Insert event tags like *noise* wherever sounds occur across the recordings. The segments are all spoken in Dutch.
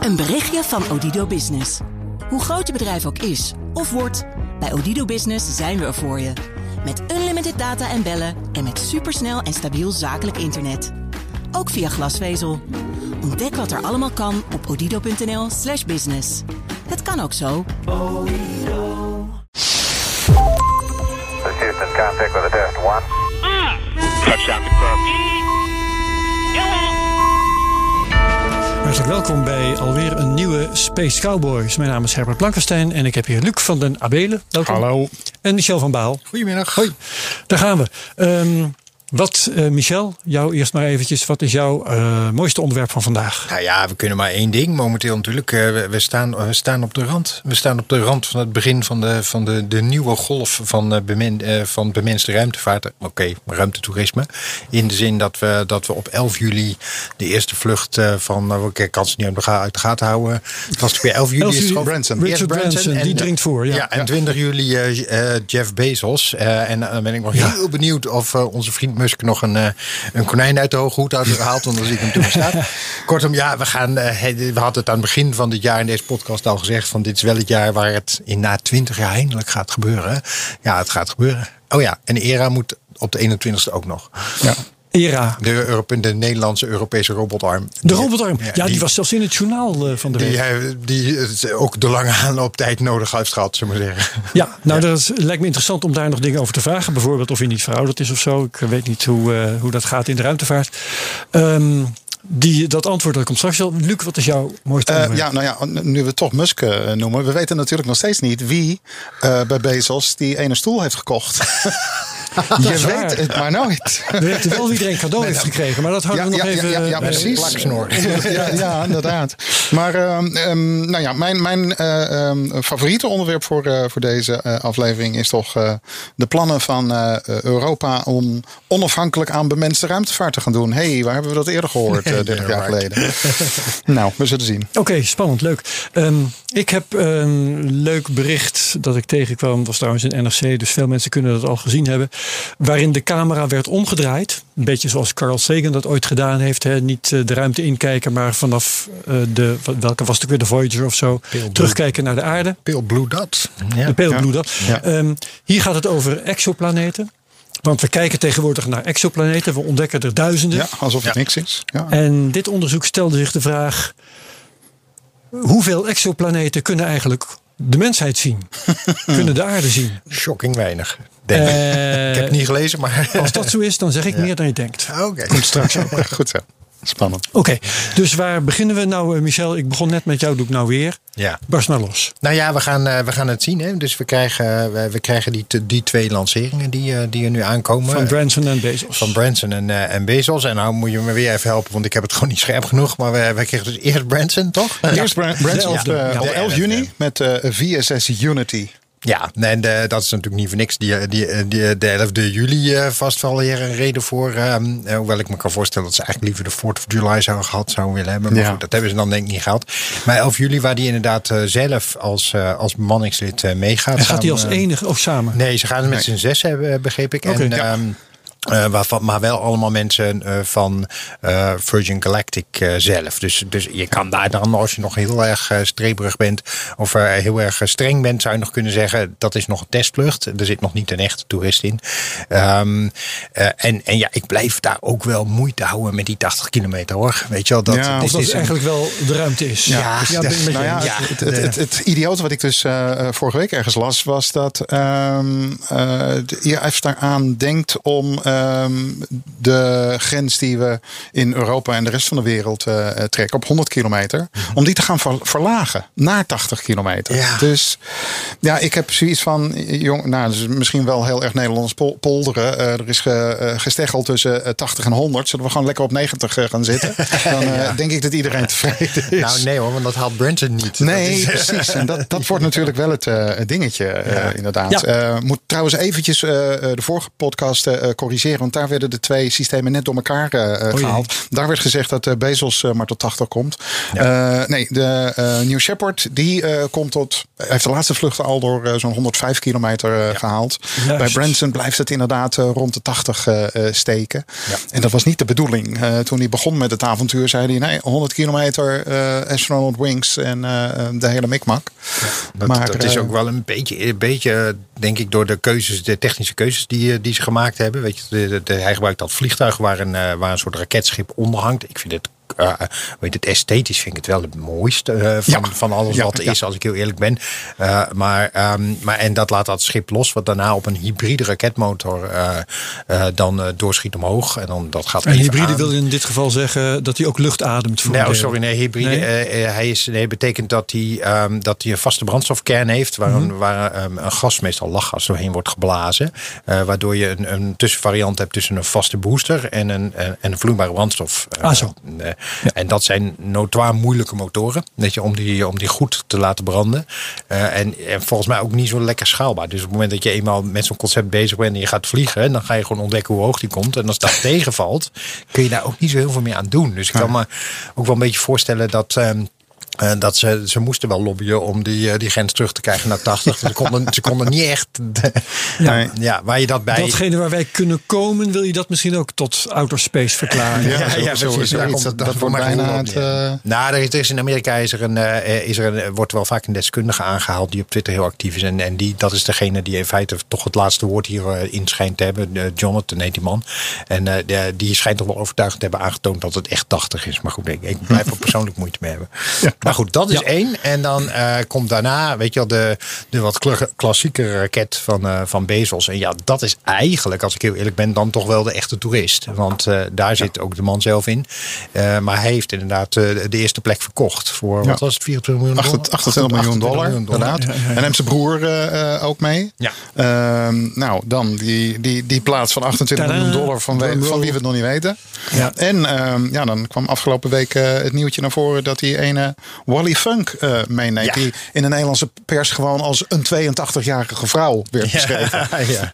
Een berichtje van Odido Business. Hoe groot je bedrijf ook is of wordt, bij Odido Business zijn we er voor je. Met unlimited data en bellen en met supersnel en stabiel zakelijk internet. Ook via glasvezel. Ontdek wat er allemaal kan op odido.nl/slash business. Het kan ook zo. Houston, contact with a test one. Touchdown confirmed. Hartelijk welkom bij alweer een nieuwe Space Cowboys. Mijn naam is Herbert Blankenstein en ik heb hier Luc van den Abelen. Welkom. Hallo. En Michel van Baal. Goedemiddag. Hoi. Daar gaan we. Ehm, wat, eh, Michel, jou eerst maar eventjes. Wat is jouw eh, mooiste onderwerp van vandaag? Nou ja, we kunnen maar één ding momenteel natuurlijk. Eh, we, we staan, we staan op de rand. We staan op de rand van het begin van de, van de, de nieuwe golf van, bemen, van bemenste ruimtevaart. Oké, ruimtetoerisme. In de zin dat we, dat we op 11 juli de eerste vlucht van... Nou, ik kan ze niet uit de, gaten houden. Het was weer 11 juli. 11 is het juli, gewoon- Branson. Richard Branson, die en, dringt voor, ja. en 20 juli Jeff Bezos. En dan ben ik nog heel benieuwd of onze vriend Musk nog een, eh, een konijn uit de hoge hoed. Want dan zie ik hem toen staan. *laughs* Kortom, ja, we, gaan, eh, we hadden het aan het begin van dit jaar in deze podcast al gezegd. Van dit is wel het jaar waar het in na 20 jaar eindelijk gaat gebeuren. Ja, het gaat gebeuren. Oh ja, en ERA moet op de 21ste ook nog. Ja. ERA. De, Europe, de Nederlandse Europese robotarm. De robotarm. Ja, die, die was zelfs in het journaal eh, van de Die, week. die het ook de lange aanlooptijd nodig heeft gehad, zullen we zeggen. Ja, nou dat is- lijkt me interessant om daar nog dingen over te vragen. Bijvoorbeeld of hij niet verouderd is of zo. Ik weet niet hoe, eh, hoe dat gaat in de ruimtevaart. Ehm, die, dat antwoord dat komt straks wel. Luc, wat is jouw mooiste Eh, ja, nou ja, nu we toch Musk noemen. We weten natuurlijk nog steeds niet wie eh, bij Bezos die ene stoel heeft gekocht. *laughs* *laughs* Je weet het maar nooit. *laughs* We weten wel wie er een cadeau heeft gekregen. Maar dat houden we nog ja, even... ja, ja, eh, precies. Plaksnor. *laughs* ja, ja, inderdaad. Maar ehm, ehm, nou ja, mijn, mijn eh, ehm, favoriete onderwerp voor, eh, voor deze eh, aflevering is toch eh, de plannen van eh, Europa om onafhankelijk aan bemenste ruimtevaart te gaan doen. hey, waar hebben we dat eerder gehoord, eh 30 jaar geleden? nou, we zullen zien. Oké, spannend, leuk. Ehm, ik heb een leuk bericht dat ik tegenkwam. Dat was trouwens in NRC, dus veel mensen kunnen dat al gezien hebben. Waarin de camera werd omgedraaid. Een beetje zoals Carl Sagan dat ooit gedaan heeft. Hè. Niet eh, de ruimte inkijken, maar vanaf eh, de, welke was het ook weer, de Voyager of zo. Terugkijken naar de aarde. Pale Blue Dot. Ja. De Pale Ja. Blue Dot. Ja. Ehm, hier gaat het over exoplaneten. Want we kijken tegenwoordig naar exoplaneten. We ontdekken er duizenden. Ja, alsof het niks is. Ja. En dit onderzoek stelde zich de vraag: hoeveel exoplaneten kunnen eigenlijk de mensheid zien? *laughs* kunnen de aarde zien? Shocking weinig. Denk ik. Eh, ik heb het niet gelezen, maar. Als dat zo is, dan zeg ik meer dan je denkt. Oké. Komt straks ook. *laughs* Goed zo. Spannend. Oké, dus waar beginnen we nou, eh, Michel? Ik begon net met jou, doe ik nou weer. Ja. Barst maar los. Nou ja, we gaan, eh, we gaan het zien. Hè. Dus we krijgen, we, we krijgen die, die twee lanceringen die, eh, die er nu aankomen. Van Branson en Bezos. Van Branson en, en Bezos. En nou moet je me weer even helpen, want ik heb het gewoon niet scherp genoeg. Maar we, we kregen dus eerst Branson, toch? Eerst Bra- Branson Ja, de 11 elfde. juni met eh, VSS Unity. Ja, nee, de- dat is natuurlijk niet voor niks. Die, die, die, de 11 juli eh, vast wel weer een reden voor. ehm, eh, hoewel ik me kan voorstellen dat ze eigenlijk liever de 4th of July zouden gehad zouden willen hebben. Maar Ja. goed, dat hebben ze dan denk ik niet gehad. Maar 11 juli, waar die inderdaad eh, zelf als, als bemanningslid meegaat. en gaat hij als enige, of samen? Nee, ze gaan met z'n zes, eh, begreep ik. En, Ja. ehm, eh, waarvan, maar wel allemaal mensen eh, van eh, Virgin Galactic zelf. Dus, dus je kan daar dan, als je nog heel erg streberig bent of heel erg streng bent, zou je nog kunnen zeggen: dat is nog een testvlucht. Er zit nog niet een echte toerist in. Ehm, eh, en, en ja, ik blijf daar ook wel moeite houden met die 80 kilometer hoor. Weet je wel, dat, Ja, dit Of dat is een- eigenlijk wel de ruimte is. Ja, je Nou ja, het, het, het, het idiote wat ik dus vorige week ergens las, was dat ehm eh, de IAF daaraan denkt om ehm, de grens die we in Europa en de rest van de wereld eh, eh, trekken op 100 kilometer, om die te gaan ver- verlagen naar 80 kilometer. Ja. Dus ja, ik heb zoiets van, jong, nou, is misschien wel heel erg Nederlands pol- polderen. Eh, er is ge, gesteggeld tussen eh, 80 en 100. Zullen we gewoon lekker op 90 eh, gaan zitten? *laughs* Dan denk ik dat iedereen tevreden is. Nou nee hoor, want dat haalt Branson niet. Nee, is- precies. En dat, dat *laughs* wordt natuurlijk wel het, dingetje, inderdaad. Moet trouwens eventjes de vorige podcast corrigeren. Analyseren. Want daar werden de twee systemen net door elkaar eh, jee. gehaald. Daar werd gezegd dat eh, Bezos eh, maar tot 80 komt. Eh, nee, de eh, New Shepard die eh, komt tot. heeft de laatste vluchten al door eh, zo'n 105 kilometer eh, gehaald. Juist. Bij Branson blijft het inderdaad eh, rond de 80 eh, eh, steken. En dat was niet de bedoeling. Eh, toen hij begon met het avontuur zei hij: nee, 100 kilometer eh, astronaut wings en eh, de hele mikmak. Dat, Maar, dat is eh, ook wel een beetje, een beetje, denk ik, door de keuzes, de technische keuzes die, eh, die ze gemaakt hebben. Weet je, hij gebruikt dat vliegtuig waar een, eh, waar een soort raketschip onder hangt. Ik vind het, eh, weet het esthetisch vind ik het wel het mooiste eh, van, Ja. van alles Ja, wat er ja. is, als ik heel eerlijk ben. Eh, maar, ehm, maar, en dat laat dat schip los, wat daarna op een hybride raketmotor dan doorschiet omhoog. En dan dat gaat En hybride aan. wil in dit geval zeggen dat hij ook lucht ademt. Voor Nee, oh, deel. sorry, nee, hybride. Nee? hij is, nee, betekent dat hij, ehm, dat hij een vaste brandstofkern heeft, waar, Mhm. een, waar ehm, een gas, meestal lachgas, doorheen wordt geblazen. Waardoor je een, een tussenvariant hebt tussen een vaste booster en een, en een vloeibare brandstof. Ah, zo. En dat zijn notoir moeilijke motoren, weet je, om, die, om die goed te laten branden. Eh, en, en volgens mij ook niet zo lekker schaalbaar. Dus op het moment dat je eenmaal met zo'n concept bezig bent en je gaat vliegen, dan ga je gewoon ontdekken hoe hoog die komt. En als dat *laughs* tegenvalt, kun je daar ook niet zo heel veel meer aan doen. Dus ik kan me ook wel een beetje voorstellen dat. ehm, eh, dat ze, ze moesten wel lobbyen om die, eh, die grens terug te krijgen naar 80. ze, konden, ze konden niet echt. *laughs* Nee. ja, waar je dat bij. Datgene waar wij kunnen komen, wil je dat misschien ook tot outer space verklaren? Ja, zo- ja, zo- precies. Komt- Dat- dat wordt bijna het, eh, Nou, er is, er is in Amerika is er een, is er een, wordt wel vaak een deskundige aangehaald die op Twitter heel actief is. En, en die, dat is degene die in feite toch het laatste woord hierin schijnt te hebben. Jonathan heet die man. En eh, die schijnt toch wel overtuigd te hebben aangetoond dat het echt 80 is. Maar goed, ik, ik blijf er persoonlijk moeite mee hebben. Maar goed, dat is Ja. één. En dan eh, komt daarna, weet je wel, de, de wat kla- klassieke raket van, eh, van Bezos. En ja, dat is eigenlijk, als ik heel eerlijk ben, dan toch wel de echte toerist. Want eh, daar zit ook de man zelf in. Eh, maar hij heeft inderdaad eh, de eerste plek verkocht voor, wat was het, 24 miljoen dollar? 28 miljoen dollar, 28 miljoen inderdaad. En hem zijn broer eh, eh, ook mee. Ja. Ehm, nou, dan die, die, die plaats van 28 Tadaa. miljoen dollar van, we- van wie we het nog niet weten. Ja. En ehm, ja, dan kwam afgelopen week eh, het nieuwtje naar voren dat die ene Wally Funk eh, meeneemt. Ja. Die in de Nederlandse pers gewoon als een 82-jarige vrouw werd beschreven. *laughs* Ja, ja.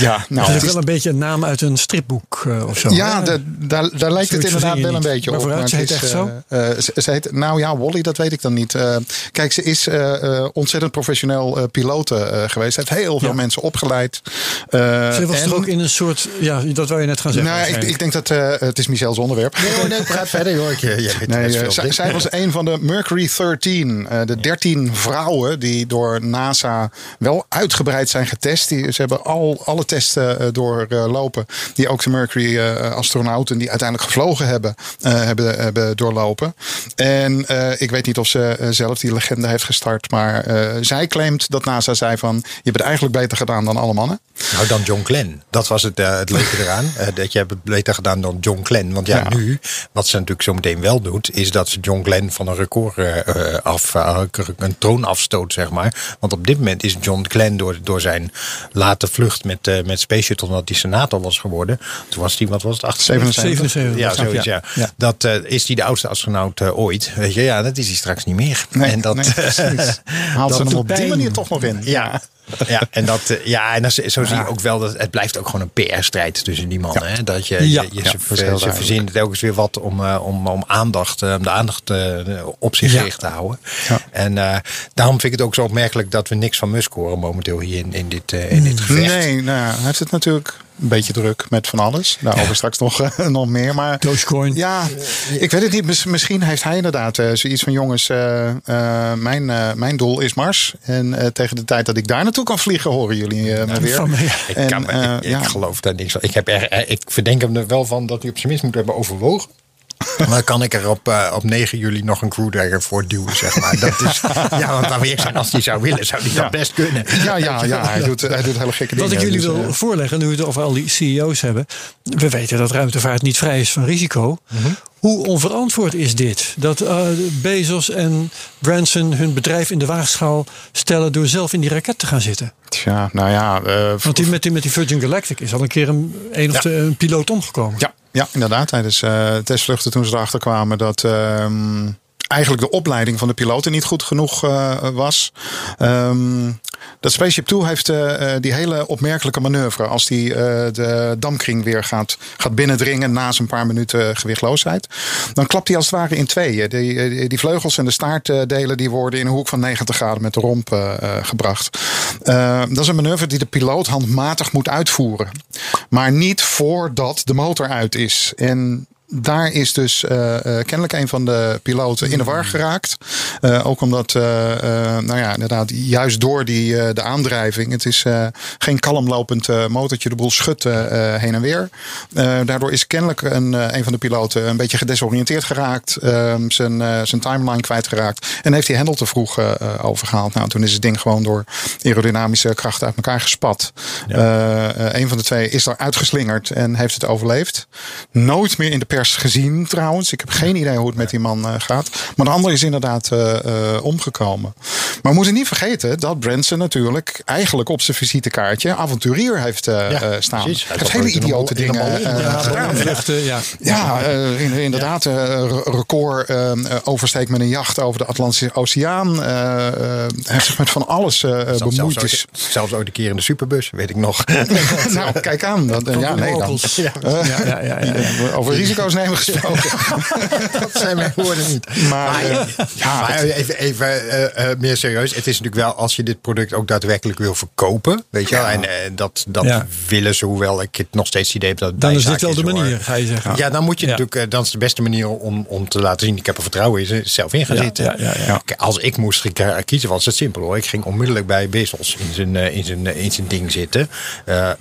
Ja, nou, Dat het is wel een beetje een naam uit een stripboek eh, of zo. ja, de- daar, daar lijkt het inderdaad je wel een beetje Maar op. vooruit, ze heet is, echt zo? eh, ze, ze heet, nou ja, Wally, dat weet ik dan niet. Eh, kijk, ze is eh, eh, ontzettend professioneel eh piloot eh, geweest. Ze heeft heel veel Ja. mensen opgeleid. Eh, Ze was en- toch ook in een soort, ja, dat wou je net gaan zeggen. nou, ik, ik denk dat eh, het is Michel's onderwerp. Nee, nee, praat verder hoor. Ik, weet Nee, zij was een van de Mercury 13. eh, de 13 vrouwen die door NASA wel uitgebreid zijn getest. Die, ze hebben al alle testen eh, doorlopen. Die ook de Mercury eh, astronauten die uiteindelijk gevlogen hebben, hebben, hebben doorlopen. En ik weet niet of ze zelf die legende heeft gestart. Maar zij claimt dat NASA zei van... je hebt het eigenlijk beter gedaan dan alle mannen. Nou, dan John Glenn. Dat was het, het leuke eraan. Dat je hebt het beter gedaan dan John Glenn. Want ja, Ja. nu, wat ze natuurlijk zo meteen wel doet, is dat ze John Glenn van een record eh, af, eh, een troon afstoot, zeg maar. Want op dit moment is John Glenn door, door zijn late vlucht met, eh met Space Shuttle, omdat hij senator was geworden. Toen was hij, wat was het, 78? 77. 77. Ja, zoiets, ja. ja. Dat is hij de oudste astronaut ooit. Weet je, ja, dat is hij straks niet meer. Nee, en dat, nee. *laughs* Haalt ze hem op die manier toch nog in. ja. *laughs* Ja, en, dat, eh, ja, en dat, zo zie je ook wel dat het blijft ook gewoon een PR-strijd tussen die mannen. Hè? Dat je, je, je- ze, ze verzinnen telkens weer wat om, eh, om, om aandacht, eh, om de aandacht op zich gericht te houden. Ja. En daarom vind ik het ook zo opmerkelijk dat we niks van Musk horen momenteel hier in, in, dit, in dit gevecht. Nee, nou, hij heeft het natuurlijk een beetje druk met van alles. Daarover straks nog, eh, *laughs* nog meer. Maar Dogecoin. ja, ik weet het niet. Mis- Misschien heeft hij inderdaad eh, zoiets van: jongens, eh, eh, mijn, eh, mijn doel is Mars. En eh, tegen de tijd dat ik daar naartoe kan vliegen, horen jullie eh, me weer. me, ja. Ik, En, kan, me- ik, ik ja. geloof daar niks van. Ik, heb er, ik verdenk hem er wel van dat hij op zijn minst moet hebben overwogen. *laughs* Dan kan ik er op, eh, op 9 juli nog een crewdriver voor duwen, zeg maar. Dat is, *laughs* ja, want dan weer zijn, *laughs* als hij zou willen, zou hij dat best kunnen. Ja, ja, ja hij, doet, hij doet hele gekke dingen. Wat ik jullie Dus, wil eh, voorleggen, nu we het over al die CEO's hebben. We weten dat ruimtevaart niet vrij is van risico. Mhm. Hoe onverantwoord is dit? Dat eh, Bezos en Branson hun bedrijf in de waagschaal stellen door zelf in die raket te gaan zitten. Tja, nou ja. Want die, met, die, met die Virgin Galactic is al een keer een, een of twee- een piloot omgekomen. Ja, ja inderdaad. Tijdens eh testvluchten toen ze erachter kwamen dat ehm, eigenlijk de opleiding van de piloten niet goed genoeg uh, was. Um, dat Spaceship Two heeft uh, die hele opmerkelijke manoeuvre. Als die uh, de damkring weer gaat, gaat binnendringen na een paar minuten gewichtloosheid. Dan klapt hij als het ware in tweeën. Die, die, vleugels en de staartdelen die worden in een hoek van 90 graden met de romp gebracht. dat is een manoeuvre die de piloot handmatig moet uitvoeren. Maar niet voordat de motor uit is. En daar is dus uh, uh, kennelijk een van de piloten in de war geraakt. Uh, ook omdat, nou ja, inderdaad, juist door die, de aandrijving. Het is geen kalmlopend motortje, de boel schudt heen en weer. daardoor is kennelijk een, een van de piloten een beetje gedesoriënteerd geraakt. Ehm, zijn, zijn timeline kwijtgeraakt. En heeft die hendel te vroeg overgehaald. Nou, toen is het ding gewoon door aerodynamische krachten uit elkaar gespat. Ja. een van de twee is er uitgeslingerd en heeft het overleefd. Nooit meer in de gezien trouwens. Ik heb geen idee hoe het met die man uh, gaat. Maar de andere is inderdaad uh, uh, omgekomen. Maar we moeten niet vergeten dat Branson natuurlijk eigenlijk op zijn visitekaartje avonturier heeft staan. Precies. Hij heeft hele idiote dingen gedaan. Vluchten, ja, ja inderdaad. record oversteekt met een jacht over de Atlantische Oceaan. hij heeft zich met van alles bemoeid. Zelfs ooit, zelfs ooit een keer in de superbus, weet ik nog. *laughs* nou, kijk aan. Dat, ja, nee, dan. Ja. Ja, ja, ja, Over risico's nemen gesproken. *laughs* dat zijn mijn woorden niet. Maar, maar, uh, ja, maar even, even uh, uh, meer serieus. Het is natuurlijk wel als je dit product ook daadwerkelijk wil verkopen. Weet je ja. En dat, dat ja. willen ze, hoewel ik het nog steeds idee heb dat Dan is dit wel de manier, ga je zeggen. Ja, dan moet je natuurlijk, dan is de beste manier om, om te laten zien. Ik heb er vertrouwen in, zelf in gaan zitten. Als ik moest kiezen, was het simpel hoor. Ik ging onmiddellijk bij Bezos in zijn, in zijn, in zijn ding zitten.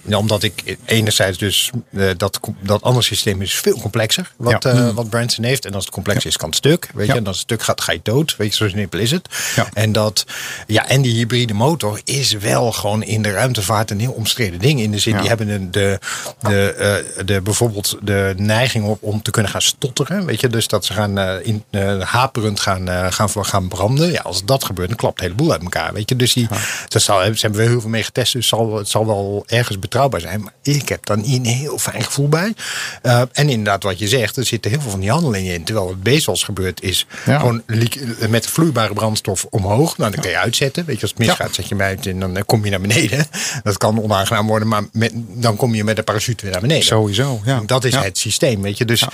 omdat ik enerzijds dus dat, dat andere systeem is veel complexer wat, ja. uh, wat Branson heeft. En als het complex is, kan het stuk. Weet je, en als het stuk gaat, ga je dood. Weet je, zo simpel is het. En, dat, ja, en die hybride motor is wel gewoon in de ruimtevaart een heel omstreden ding. In de zin, die hebben de, de, de, uh, de, bijvoorbeeld de neiging op, om te kunnen gaan stotteren. Weet je, dus dat ze gaan uh, in, haperend gaan, gaan, gaan branden. Ja, als dat gebeurt, dan klapt de hele boel uit elkaar. Weet je, dus die, dat zal, ze hebben we heel veel mee getest. Dus zal, het zal wel ergens betrouwbaar zijn. Maar ik heb dan een heel fijn gevoel bij. en inderdaad, wat je zegt er zitten heel veel van die handelingen in. Terwijl het bezels gebeurt is gewoon met vloeibare brandstof omhoog. Nou, dan kun je uitzetten. Weet je, als het misgaat, zet je hem uit en dan kom je naar beneden. *laughs* Dat kan onaangenaam worden, maar met, dan kom je met de parachute weer naar beneden. Sowieso, ja. dat is het systeem, weet je. Dus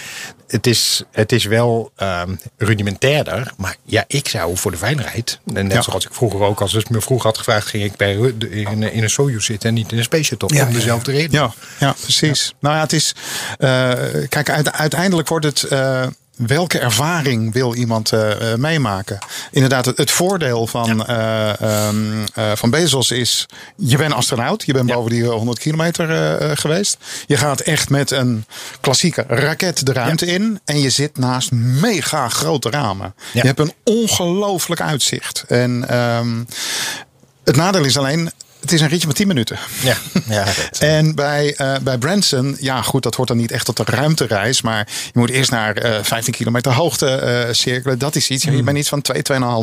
het, is, het is wel um, rudimentairder. Maar ja, ik zou voor de veiligheid, en net zoals ik vroeger ook, als het me vroeger had gevraagd, ging ik bij, in, in een Soyuz zitten en niet in een Space Top. om dezelfde reden. Ja, ja precies. Nou ja, het is, uh, kijk, uiteindelijk uiteindelijk wordt het. Uh, welke ervaring wil iemand uh, meemaken? Inderdaad, het, het voordeel van, ja. uh, um, van Bezos is: je bent astronaut, je bent ja. boven die 100 kilometer geweest. Je gaat echt met een klassieke raket de ruimte ja. in en je zit naast mega grote ramen. Je hebt een ongelooflijk uitzicht. En um, het nadeel is alleen, het is een ritje van 10 minuten. Ja, ja *laughs* en bij, uh, bij Branson, ja goed, dat hoort dan niet echt tot de ruimtereis. Maar je moet eerst naar uh, 15 kilometer hoogte uh, cirkelen. Dat is iets. Mm. Je bent iets van 2,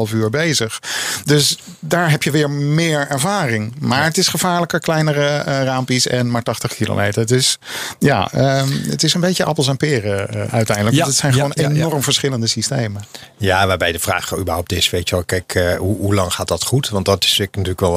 2,5 uur bezig. Dus daar heb je weer meer ervaring. Maar het is gevaarlijker, kleinere raampjes en maar 80 kilometer. Dus ja, um, het is een beetje appels en peren uiteindelijk. Ja, want het zijn gewoon enorm verschillende systemen. Ja, waarbij de vraag überhaupt is, weet je wel, kijk, hoe, hoe lang gaat dat goed? Want dat is natuurlijk wel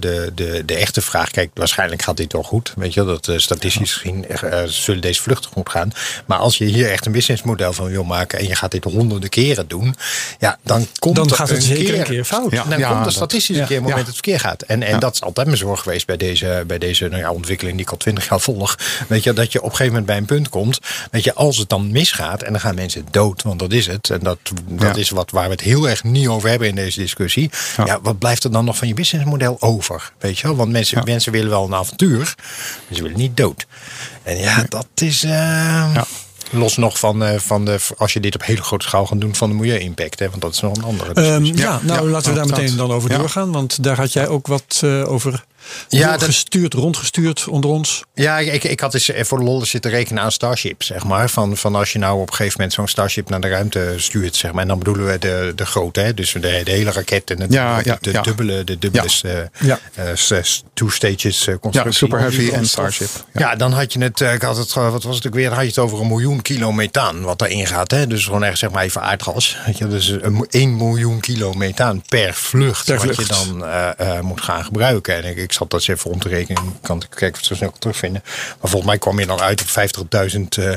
de de, de echte vraag, kijk, waarschijnlijk gaat dit wel goed. Weet je, dat uh, statistisch gezien uh, zullen deze vluchten goed gaan. Maar als je hier echt een businessmodel van wil maken en je gaat dit honderden keren doen, ja, dan komt dan gaat het zeker keer, een keer fout. Ja, dan ja, komt er statistisch een keer een moment dat het verkeer gaat. En, en dat is altijd mijn zorg geweest bij deze, bij deze nou ja, ontwikkeling die ik al twintig jaar volg. Weet je, dat je op een gegeven moment bij een punt komt, weet je, als het dan misgaat en dan gaan mensen dood, want dat is het. En dat, dat is wat waar we het heel erg niet over hebben in deze discussie. Ja. wat blijft er dan nog van je businessmodel over? Weet je wel? Want mensen, ja. mensen willen wel een avontuur, maar ze willen niet dood. En ja, dat is. Uh, ja. Los nog van, uh, van de, als je dit op hele grote schaal gaat doen, van de milieu-impact. Hè? Want dat is nog een andere. Um, ja, nou laten we daar meteen dan over doorgaan. Want daar had jij ook wat uh, over Ja, dat- gestuurd, rondgestuurd onder ons. Ja, ik, ik had eens voor de lol zitten rekenen aan Starship, zeg maar. Van, van als je nou op een gegeven moment zo'n Starship naar de ruimte stuurt, zeg maar. En dan bedoelen we de, de grote, hè? dus de, de hele raket en de, Ja, ja, de, ja. dubbele, de dubbele Ja. eh, Ja. eh, s- two stages eh, Ja, constructie. Super Heavy en Starship. Ja. dan had je het, eh, ik had het, eh, wat was het ook weer, dan had je het over een miljoen kilo methaan wat daarin gaat. Hè? Dus gewoon echt zeg maar even aardgas. Weet je, dus een, mo- 1 miljoen kilo methaan per vlucht, Per wat vlucht. je dan eh, eh, moet gaan gebruiken. En ik, ik zat dat eens even om te rekenen, ik kan ik kijken of het zo snel kan terugvinden. Maar volgens mij kwam je dan uit op 50.000 eh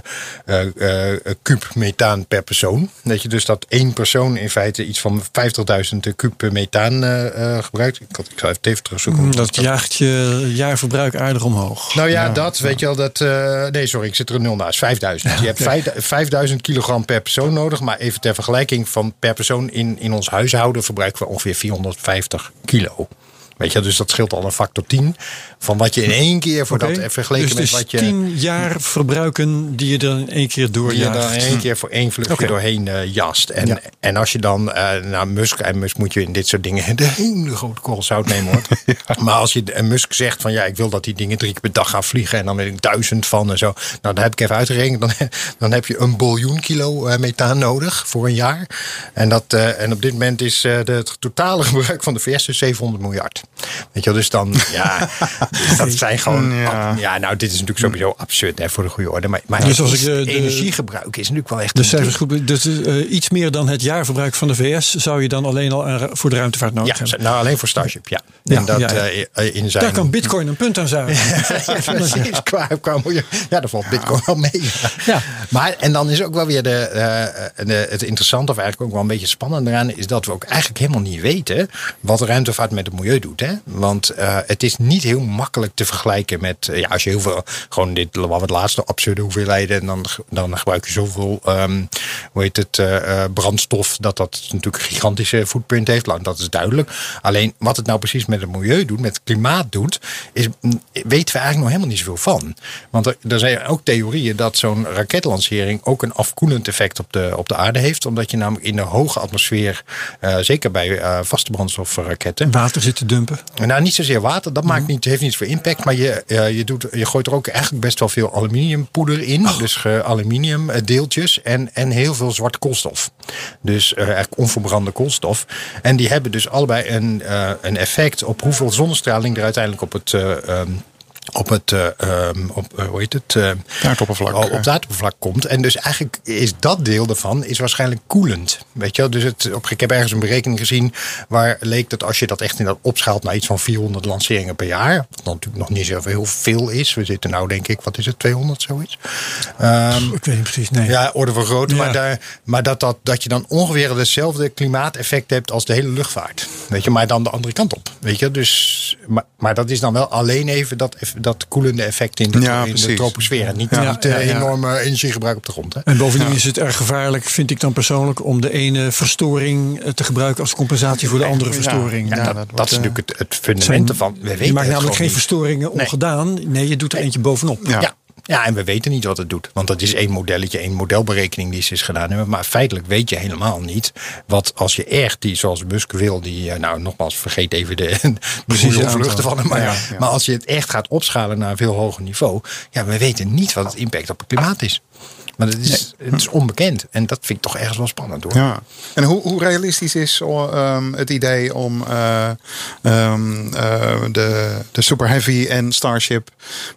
eh, eh, kuub methaan per persoon. Weet je, dus dat één persoon in feite iets van 50.000 kuub methaan eh, eh, gebruikt. Ik, had, ik even even terugzoeken. Dat jaagt je jaarverbruik aardig omhoog. Nou ja, dat weet je wel. Dat, eh, nee, sorry, ik zit er een nul naast. 5000. Je hebt vijf- 5000 kilogram per persoon nodig. Maar even ter vergelijking van per persoon in, in ons huishouden verbruiken we ongeveer 450 kilo. Weet je, dus dat scheelt al een factor 10 van wat je in één keer voor dat vergeleken dus met wat je. tien jaar verbruiken die je dan in één keer die je doorjaagt. dan in één keer voor één vluchtje doorheen eh, jast. En, Ja. en als je dan eh naar Musk, en Musk moet je in dit soort dingen *laughs* de hele grote korrel zout nemen hoor. *laughs* Maar als je en Musk zegt van ja, ik wil dat die dingen drie keer per dag gaan vliegen en dan weet ik duizend van en zo. Nou, dan heb ik even uitgerekend. Dan, *laughs* dan heb je een biljoen kilo eh, methaan nodig voor een jaar. En, dat, en op dit moment is de, het totale gebruik van de VS dus 700 miljard. Weet je wel, dus dan, ja, *laughs* dus dat zijn gewoon, Ja. ja. nou, dit is natuurlijk sowieso absurd hè, voor de goede orde. Maar, maar Dus als ik, eh, de- energiegebruik is natuurlijk wel echt De een cijfers ding. goed. Dus eh, iets meer dan het jaarverbruik van de VS zou je dan alleen al aan- voor de ruimtevaart nodig Ja, hebben. nou alleen voor Starship, ja. Ja, en dat ja, ja. eh, in zijn... Daar kan Bitcoin een punt aan zuigen. *laughs* ja, precies. *laughs* Qua, qua. Ja, daar valt Bitcoin wel mee. Ja. Maar, en dan is ook wel weer de, eh, de, het interessante, of eigenlijk ook wel een beetje spannend eraan, is dat we ook eigenlijk helemaal niet weten wat de ruimtevaart met het milieu doet. Hè? Want eh, het is niet heel makkelijk te vergelijken met, eh, ja, als je heel veel, gewoon dit, wat laatste absurde hoeveelheden, en dan, dan gebruik je zoveel, ehm, hoe heet het, eh, brandstof, dat dat natuurlijk een gigantische footprint heeft. Nou, Dat is duidelijk. Alleen wat het nou precies met het milieu doet, met het klimaat doet, is, mm, weten we eigenlijk nog helemaal niet zoveel van. Want er, zijn ook theorieën dat zo'n raketlancering ook een afkoelend effect op de, op de aarde heeft. Omdat je namelijk in de hoge atmosfeer, zeker bij vaste brandstofraketten, Water zitten dumpen. Nou, niet zozeer water, dat maakt niet, heeft niets voor impact. Maar je, eh, je, doet, je gooit er ook eigenlijk best wel veel aluminiumpoeder in. Dus eh, aluminiumdeeltjes en, en heel veel zwarte koolstof. Dus eh, eigenlijk onverbrande koolstof. En die hebben dus allebei een, eh, een effect op hoeveel zonnestraling er uiteindelijk op het. eh, ehm, op het, ehm, op, eh, hoe heet het? Aardoppervlak. op het aardoppervlak komt. En dus eigenlijk is dat deel daarvan is waarschijnlijk koelend. Weet je wel? Dus het, op, ik heb ergens een berekening gezien waar leek dat als je dat echt in dat opschaalt naar iets van 400 lanceringen per jaar. Wat natuurlijk nog niet zo heel veel is. We zitten nou denk ik, wat is het, 200 zoiets? Ehm, Ik weet niet precies. Nee. ja, orde van grootte. Ja. Maar, daar, maar dat, dat, dat je dan ongeveer hetzelfde klimaateffect hebt als de hele luchtvaart. Weet je, maar dan de andere kant op. Weet je, dus, maar, maar dat is dan wel alleen even dat, dat koelende effect in de, Ja, in de troposfeer. En niet, Ja, niet eh, ja, ja. enorme energiegebruik op de grond. Hè? En bovendien is het erg gevaarlijk, vind ik dan persoonlijk, om de ene verstoring eh, te gebruiken als compensatie voor de andere Ja, verstoring. ja, dat, dat dat, wordt, is eh, natuurlijk het, het fundament ervan. We weten je maakt namelijk geen niet. verstoringen Nee. ongedaan. Nee, je doet er eentje bovenop. Ja. Ja. En we weten niet wat het doet. Want dat is één modelletje, één modelberekening die ze is gedaan hebben. Maar feitelijk weet je helemaal niet wat als je echt die, zoals Musk wil, die, eh, nou nogmaals, vergeet even de, *laughs* Precieze vluchten van hem. Maar, Ja, ja. maar als je het echt gaat opschalen naar een veel hoger niveau, ja, we weten niet wat het impact op het klimaat is. Maar het is, het is onbekend. En dat vind ik toch ergens wel spannend hoor. Ja. En hoe, hoe realistisch is oh, ehm, het idee om eh, ehm, eh, de, de Super Heavy en Starship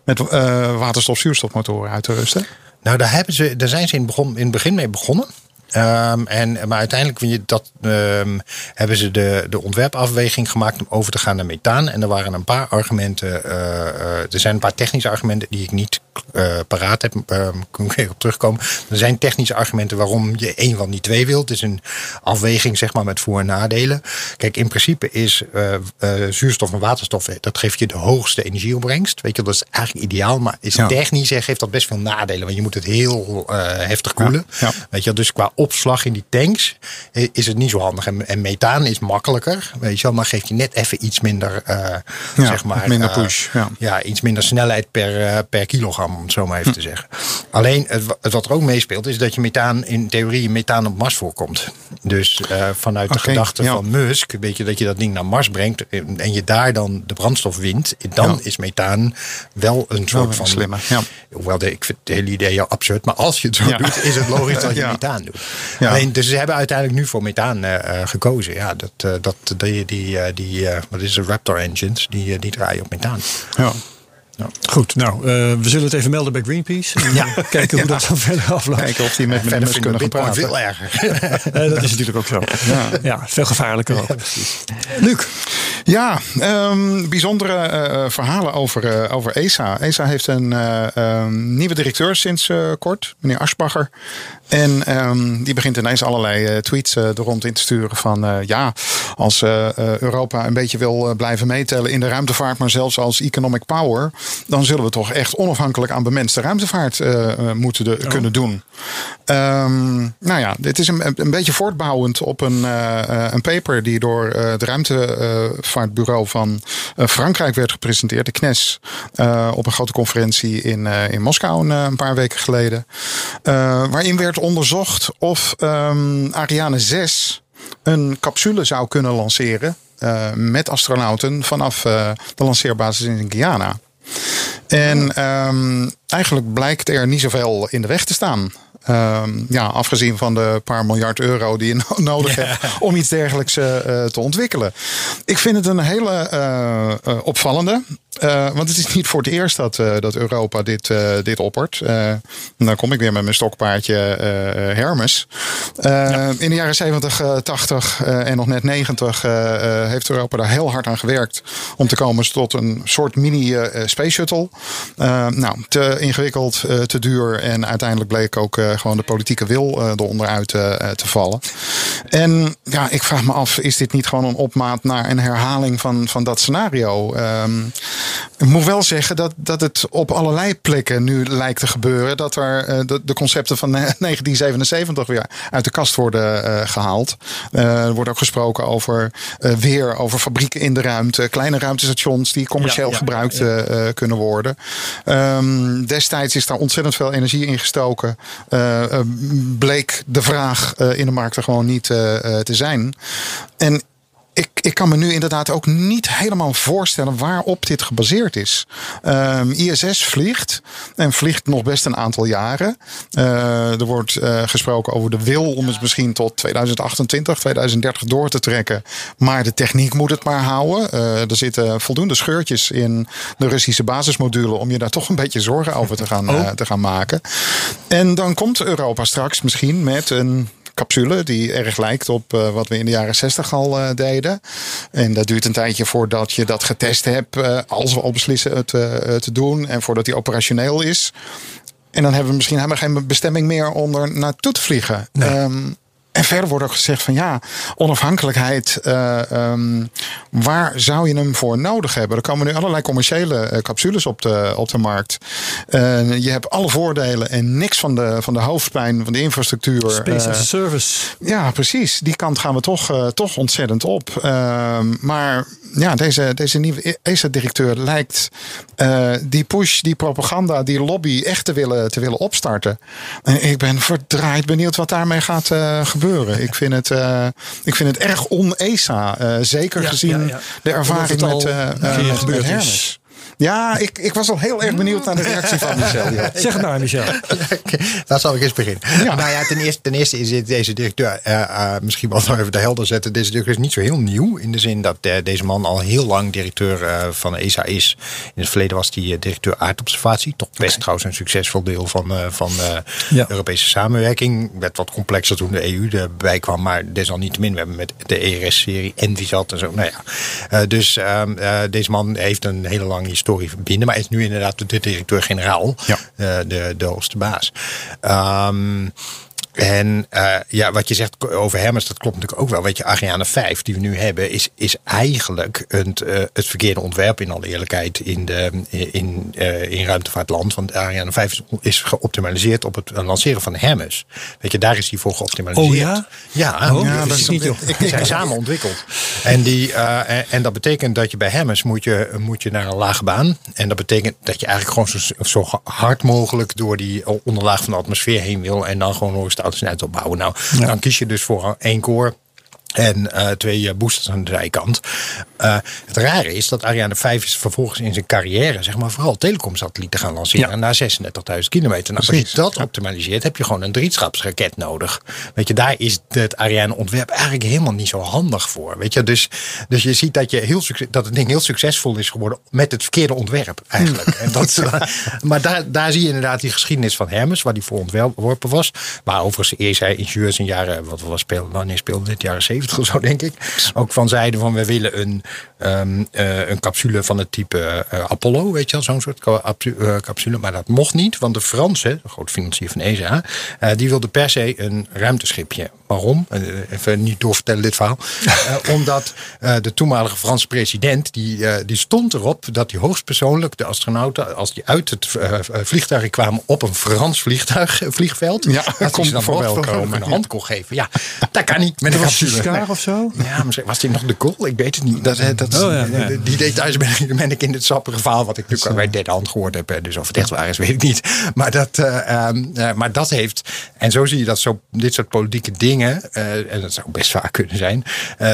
met eh waterstof-zuurstofmotoren uit te rusten? Nou, daar, hebben ze, daar zijn ze in, begon, in het begin mee begonnen. Ehm, en, maar uiteindelijk dat, ehm, hebben ze de, de ontwerpafweging gemaakt om over te gaan naar methaan. En er waren een paar argumenten. eh, eh, er zijn een paar technische argumenten die ik niet eh, paraat heb. Ehm kan ik op terugkomen. Er zijn technische argumenten waarom je één van die twee wilt. Het is een afweging zeg maar, met voor- en nadelen. Kijk, in principe is zuurstof en waterstof, dat geeft je de hoogste energieopbrengst. Weet je, dat is eigenlijk ideaal. Maar is Ja. technisch geeft dat best veel nadelen. Want je moet het heel heftig koelen. Ja, ja. Weet je, dus qua opslag in die tanks eh, is het niet zo handig. En, en methaan is makkelijker, weet je wel, maar geeft je net even iets minder, eh, Ja, zeg maar, minder eh, push, ja. iets minder snelheid per, per kilogram, om het zo maar even te zeggen. Alleen, het, wa- het wat er ook meespeelt, is dat je methaan in theorie methaan op Mars voorkomt. Dus vanuit de gedachte ja. van Musk, weet je, dat je dat ding naar Mars brengt en je daar dan de brandstof wint, dan Ja. is methaan wel een soort van slimmer, ja. Hoewel, de, ik vind het hele idee al absurd. Maar als je het zo Ja. doet, is het logisch *laughs* dat je Ja. methaan doet. Ja. Alleen, dus ze hebben uiteindelijk nu voor methaan eh, eh, gekozen. Ja, dat, eh, dat, die, die, die wat is het, Raptor engines, die, die draaien op methaan. Ja. Goed, nou, eh, we zullen het even melden bij Greenpeace. En, eh, kijken hoe dat dan verder afloopt. Kijken of die met vinden we kunnen gaan praten. veel erger. *laughs* Eh, *laughs* dat is natuurlijk ook zo. Ja, veel gevaarlijker ook. Luc, Ja, ehm, bijzondere eh, verhalen over, eh, over ESA. ESA heeft een eh, ehm, nieuwe directeur sinds eh, kort, meneer Aschbacher. En ehm, die begint ineens allerlei tweets eh, er rond in te sturen van eh, ja, als Europa een beetje wil blijven meetellen in de ruimtevaart, maar zelfs als economic power, dan zullen we toch echt onafhankelijk aan bemenste ruimtevaart eh, eh, moeten de- kunnen doen. Ehm, nou ja, dit is een, een beetje voortbouwend op een, eh, een paper die door eh, het ruimtevaartbureau van Frankrijk werd gepresenteerd, de CNES, op een grote conferentie in, in Moskou een, een paar weken geleden. Waarin werd onderzocht of ehm, Ariane 6 een capsule zou kunnen lanceren met astronauten vanaf de lanceerbasis in Guyana. En ehm, eigenlijk blijkt er niet zoveel in de weg te staan. Ehm, ja, afgezien van de paar miljard euro die je no- *laughs* nodig hebt om iets dergelijks eh, eh, te ontwikkelen. Ik vind het een hele eh, opvallende. Eh, want het is niet voor het eerst dat, eh, dat Europa dit, eh, dit oppert. Dan kom ik weer met mijn stokpaardje Hermes. In de jaren 70, eh, 80 eh, en nog net 90 eh, eh, heeft Europa daar heel hard aan gewerkt. Om te komen tot een soort mini space shuttle. Nou, te ingewikkeld, te duur. En uiteindelijk bleek ook gewoon de politieke wil eronder uit te vallen. En ja, ik vraag me af, is dit niet gewoon een opmaat naar een herhaling van, van dat scenario? Ehm, ik moet wel zeggen dat, dat het op allerlei plekken nu lijkt te gebeuren. Dat er eh, de, de concepten van *laughs* 1977 weer uit de kast worden eh, gehaald. Eh, er wordt ook gesproken over weer over fabrieken in de ruimte. Kleine ruimtestations die commercieel Ja, ja, gebruikt kunnen worden. Ehm, destijds is daar ontzettend veel energie in gestoken. Bleek de vraag in de markt er gewoon niet te zijn. En ik, ik kan me nu inderdaad ook niet helemaal voorstellen waarop dit gebaseerd is. Ehm, ISS vliegt en vliegt nog best een aantal jaren. Eh, er wordt eh, gesproken over de wil om het misschien tot 2028, 2030 door te trekken. Maar de techniek moet het maar houden. Eh, er zitten voldoende scheurtjes in de Russische basismodule om je daar toch een beetje zorgen over te gaan, eh, te gaan maken. En dan komt Europa straks misschien met een capsule die erg lijkt op eh, wat we in de jaren 60 al eh, deden. En dat duurt een tijdje voordat je dat getest hebt, eh, als we al beslissen het te doen en voordat die operationeel is. En dan hebben we misschien helemaal geen bestemming meer om er naartoe te vliegen. Ehm, en verder wordt ook gezegd van ja, onafhankelijkheid, eh, ehm, waar zou je hem voor nodig hebben? Er komen nu allerlei commerciële eh, capsules op de, op de markt. Eh, je hebt alle voordelen en niks van de, van de hoofdpijn van de infrastructuur. Space as a Service. ja, precies. Die kant gaan we toch, toch ontzettend op. Ehm, maar ja, deze, deze nieuwe ESA-directeur lijkt die push, die propaganda, die lobby echt te willen, te willen opstarten. En ik ben verdraaid benieuwd wat daarmee gaat eh, gebeuren. Ik vind het, eh, ik vind het erg on-ESA. eh, zeker Ja, gezien ja, ja. de ervaring met, keer met. Hermes. Ja, ik, ik was al heel erg benieuwd naar de reactie van Michel. Zeg het maar, Michel. Daar zal ik eens beginnen. Ja. Nou ja, ten eerste, ten eerste is dit- deze directeur, eh, eh, misschien wel nog even de helder zetten. Deze directeur is niet zo heel nieuw. In de zin dat eh, deze man al heel lang directeur eh, van ESA is. In het verleden was hij directeur aardobservatie. Toch best trouwens een succesvol deel van, eh, van eh, Ja. Europese samenwerking. Werd wat complexer toen de EU erbij kwam. Maar desalniettemin, we hebben met de ERS-serie Envisat en zo. Nou ja. Eh, dus ehm, eh, deze man heeft een hele lange historie verbinden. Maar is nu inderdaad de directeur-generaal. Ja. eh, de, de hoogste baas. Ehm, En uh, ja, wat je zegt over Hermes, dat klopt natuurlijk ook wel. Weet je, Ariane 5 die we nu hebben, is, is eigenlijk een, uh, het verkeerde ontwerp in alle eerlijkheid in, de, in, uh, in ruimtevaartland. Want Ariane 5 is, is geoptimaliseerd op het lanceren van Hermes. Weet je, daar is die voor geoptimaliseerd. Oh ja? Ja, oh, ja dat is niet toch. Die zijn samen ontwikkeld. En, die, en, en, dat betekent dat je bij Hermes moet je, moet je naar een lage baan. En dat betekent dat je eigenlijk gewoon zo, zo hard mogelijk door die onderlaag van de atmosfeer heen wil. En dan gewoon nog eens snelheid opbouwen. Nou, ja. dan kies je dus voor één core. En uh, twee boosters aan de zijkant. Uh, het rare is dat Ariane 5 is vervolgens in zijn carrière, zeg maar, vooral telecomsatellieten gaan lanceren. Ja. Na 36.000 kilometer. Nou, als je dat optimaliseert, heb je gewoon een drieschapsraket nodig. Weet je, daar is het Ariane ontwerp eigenlijk helemaal niet zo handig voor. Weet je, dus, dus je ziet dat, je heel dat het ding heel succesvol is geworden met het verkeerde ontwerp eigenlijk. *laughs* en dat, maar daar, daar zie je inderdaad die geschiedenis van Hermes, waar die voor ontworpen was. Maar overigens, eerst hij ingenieurs in jaren, wat was speelde, wanneer speelde dit, jaren 70 of *laughs* zo, denk ik. Ook van zeiden van we willen een, um, uh, een capsule van het type uh, Apollo, weet je wel, zo'n soort uh, capsule. Maar dat mocht niet, want de Fransen, de grote financier van ESA, die wilden per se een ruimteschipje. Waarom? even niet doorvertellen dit verhaal. *laughs* omdat de toenmalige Franse president, die, die stond erop dat hij hoogstpersoonlijk de astronauten, als die uit het vliegtuig kwamen op een Frans vliegtuig, vliegveld, ja, dat hij ze dan wel een hand kon geven. Ja, dat kan niet met een capsule of zo? Ja, misschien was hij nog de goal? Ik weet het niet. Dat, dat, oh, ja, ja. Die details ben ik, ben ik in het sappige verhaal, wat ik natuurlijk bij derde hand gehoord heb. Dus of het echt waar is, weet ik niet. Maar dat, uh, maar dat heeft, en zo zie je dat zo, dit soort politieke dingen, uh, en dat zou best vaak kunnen zijn,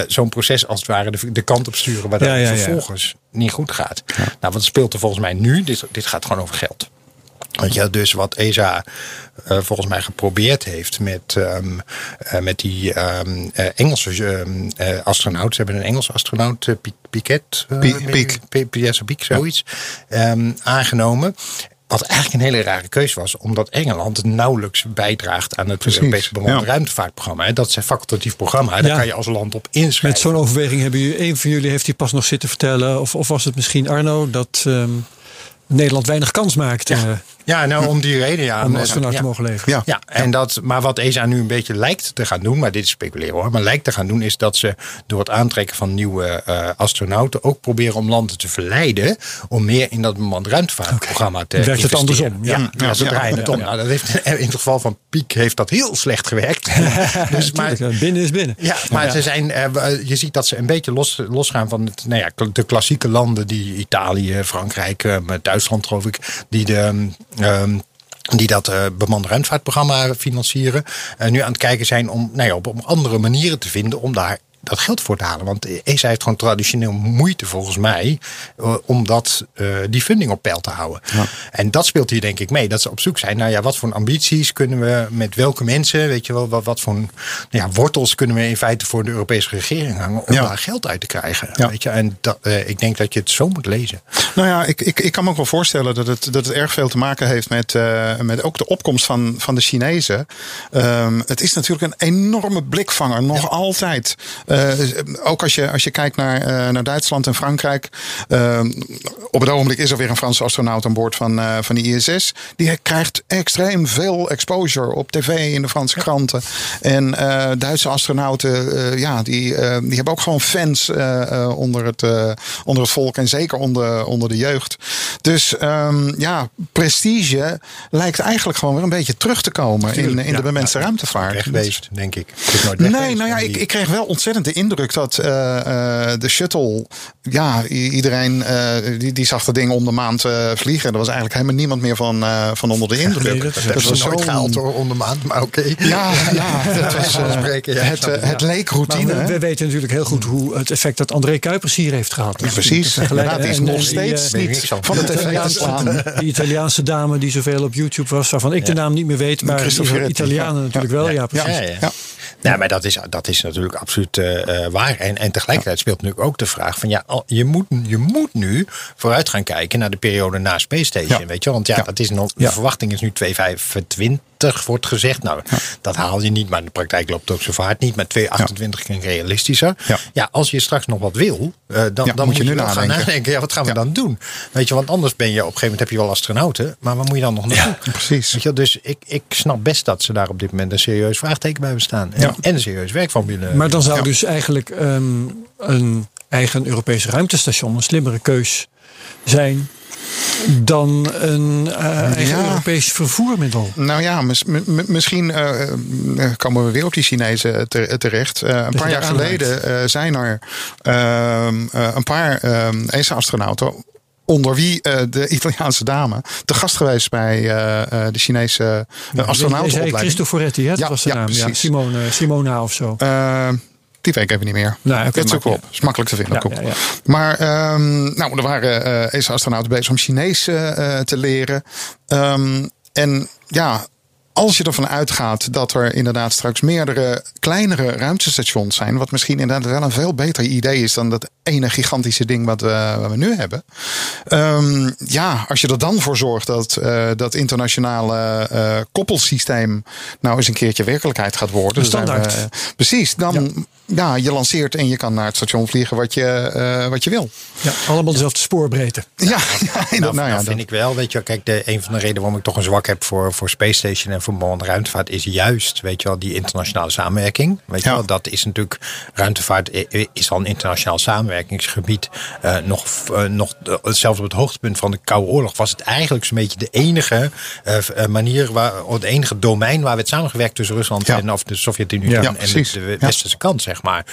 zo'n proces als het ware de, de kant op sturen, waar dat vervolgens niet goed gaat. Nou, wat speelt er volgens mij nu? Dit, dit gaat gewoon over geld. Want ja, dus wat ESA uh, volgens mij geprobeerd heeft met, um, uh, met die um, uh, Engelse astronaut. Ze hebben een Engelse astronaut, Piquet. Piek. Piek, zoiets. Um, aangenomen. Wat eigenlijk een hele rare keuze was, omdat Engeland nauwelijks bijdraagt aan het Europese bemande ja. ruimtevaartprogramma. Dat is een facultatief programma, daar ja. kan je als land op inschrijven. Met zo'n overweging hebben jullie, een van jullie heeft die pas nog zitten vertellen, of, of was het misschien Arno, dat um, Nederland weinig kans maakt. Ja. Ja, nou om die reden ja. Om astronaut ja. te mogen leveren. Ja. ja, en dat, maar wat ESA nu een beetje lijkt te gaan doen, maar dit is speculeren hoor, maar lijkt te gaan doen is dat ze door het aantrekken van nieuwe uh, astronauten ook proberen om landen te verleiden om meer in dat bemand ruimtevaartprogramma okay. te Werkt het andersom? Ja, ja, ja, ze draaien het om. Nou, dat heeft, *laughs* in het geval van Piek heeft dat heel slecht gewerkt. *laughs* dus, maar, binnen is binnen. Ja, maar ze zijn, uh, je ziet dat ze een beetje los, losgaan van het, nou ja, de klassieke landen die Italië, Frankrijk, uh, Duitsland geloof ik, die de Um, die dat uh, bemande ruimtevaartprogramma financieren. Uh, nu aan het kijken zijn om, nou ja, op, op andere manieren te vinden om daar dat geld voor te halen. Want ESA heeft gewoon traditioneel moeite volgens mij uh, om dat, uh, die funding op peil te houden. Ja. En dat speelt hier denk ik mee. Dat ze op zoek zijn naar ja, wat voor ambities kunnen we met welke mensen, weet je wel, wat, wat voor nou ja, wortels kunnen we in feite voor de Europese regering hangen om ja. daar geld uit te krijgen. Ja. Weet je? En dat, uh, ik denk dat je het zo moet lezen. Nou ja, ik, ik, ik kan me ook wel voorstellen dat het, dat het erg veel te maken heeft met, met ook de opkomst van, van de Chinezen. Um, het is natuurlijk een enorme blikvanger, nog altijd. Uh, ook als je, als je kijkt naar, uh, naar Duitsland en Frankrijk. Uh, op het ogenblik is er weer een Franse astronaut aan boord van, uh, van de ISS. Die krijgt extreem veel exposure op tv in de Franse kranten. En Duitse astronauten, ja, die, die hebben ook gewoon fans onder, het, onder het volk. En zeker onder, onder de jeugd. Dus um, ja, prestige lijkt eigenlijk gewoon weer een beetje terug te komen in, in ja, de bemenste ja, ruimtevaart. Denk ik. Nee, nou ja, ik, ik kreeg wel ontzettend de indruk dat uh, uh, de shuttle, ja, iedereen uh, die, die zag dat ding om de maand vliegen. Er was eigenlijk helemaal niemand meer van, van onder de indruk. Nee, dat, dat, dat was nooit gehaald hoor, om de maand, maar oké. Okay. Ja, *laughs* ja, dat was, spreken, ja, het, het leek routine. Maar we, we, weten natuurlijk heel goed hoe het effect dat André Kuipers hier heeft gehad. Ja, precies. Inderdaad, is nog steeds niet van het Italiaanse, *laughs* die Italiaanse dame die zoveel op YouTube was, waarvan ik de naam niet meer weet, maar Italianen natuurlijk wel. Ja, precies. Ja, maar dat is, dat is natuurlijk absoluut uh, waar. En, en tegelijkertijd speelt natuurlijk ook de vraag van ja, je moet, je moet nu vooruit gaan kijken naar de periode na Space Station. Weet je, want ja, ja. Dat is nog, de verwachting is nu 2025 2,80 wordt gezegd. Nou, dat haal je niet, maar in de praktijk loopt het ook zo vaart niet. Maar 2,28 klinkt realistischer. Ja. Ja. als je straks nog wat wil, eh, dan, dan moet je, nu wel gaan nadenken. nadenken. Ja, wat gaan we Ja. dan doen? Weet je, want anders ben je op een gegeven moment heb je wel astronauten, maar waar moet je dan nog naartoe? *laughs* precies. Weet je, dus ik, ik snap best dat ze daar op dit moment een serieus vraagteken bij hebben staan. En, Ja. en een serieus werk van willen. Maar dan zou Ja. dus eigenlijk ehm, een eigen Europees ruimtestation een slimmere keus zijn dan een eigen Ja. Europees vervoermiddel. Nou ja, mis- mi- mi- misschien eh, eh, komen we weer op die Chinezen te- terecht. Eh, een paar jaar aanhaakt. geleden zijn er ehm, een paar ehm ESA-astronauten. Onder wie de Italiaanse dame te gast geweest bij de Chinese uh, astronautenopleiding. Cristoforetti, hè? dat Ja, was de ja, naam. Ja. Simone, Simona of zo. Die weet ik even niet meer. Nou, dat niet op. Is makkelijk te vinden. Ja. Maar ehm, nou, er waren eh ESA-astronauten bezig om Chinees eh, eh, te leren. Ehm, en ja, als je ervan uitgaat dat er inderdaad straks meerdere kleinere ruimtestations zijn, wat misschien inderdaad wel een veel beter idee is dan dat ene gigantische ding wat we, wat we nu hebben. Ehm, ja, als je er dan voor zorgt dat eh, dat internationale eh, koppelsysteem nou eens een keertje werkelijkheid gaat worden. We- standaard. precies, dan ja. je lanceert en je kan naar het station vliegen wat je, eh, wat je wil. Ja, allemaal dezelfde spoorbreedte. Ja, *laughs* ja, Nou, nou, nou, ja, vind dat- ik wel, weet je wel, kijk, de, een van de redenen waarom ik toch een zwak heb voor, voor Space Station en bemande ruimtevaart is juist, weet je wel, die internationale samenwerking. Weet je Ja. wel, dat is natuurlijk, ruimtevaart is al een internationaal samenwerkingsgebied. Eh, nog, eh, nog, eh, zelfs op het hoogtepunt van de Koude Oorlog was het eigenlijk zo'n beetje de enige manier, waar, het enige domein waar we het samengewerkt tussen Rusland Ja. en of de Sovjet-Unie Ja, en, de, westerse kant, zeg maar.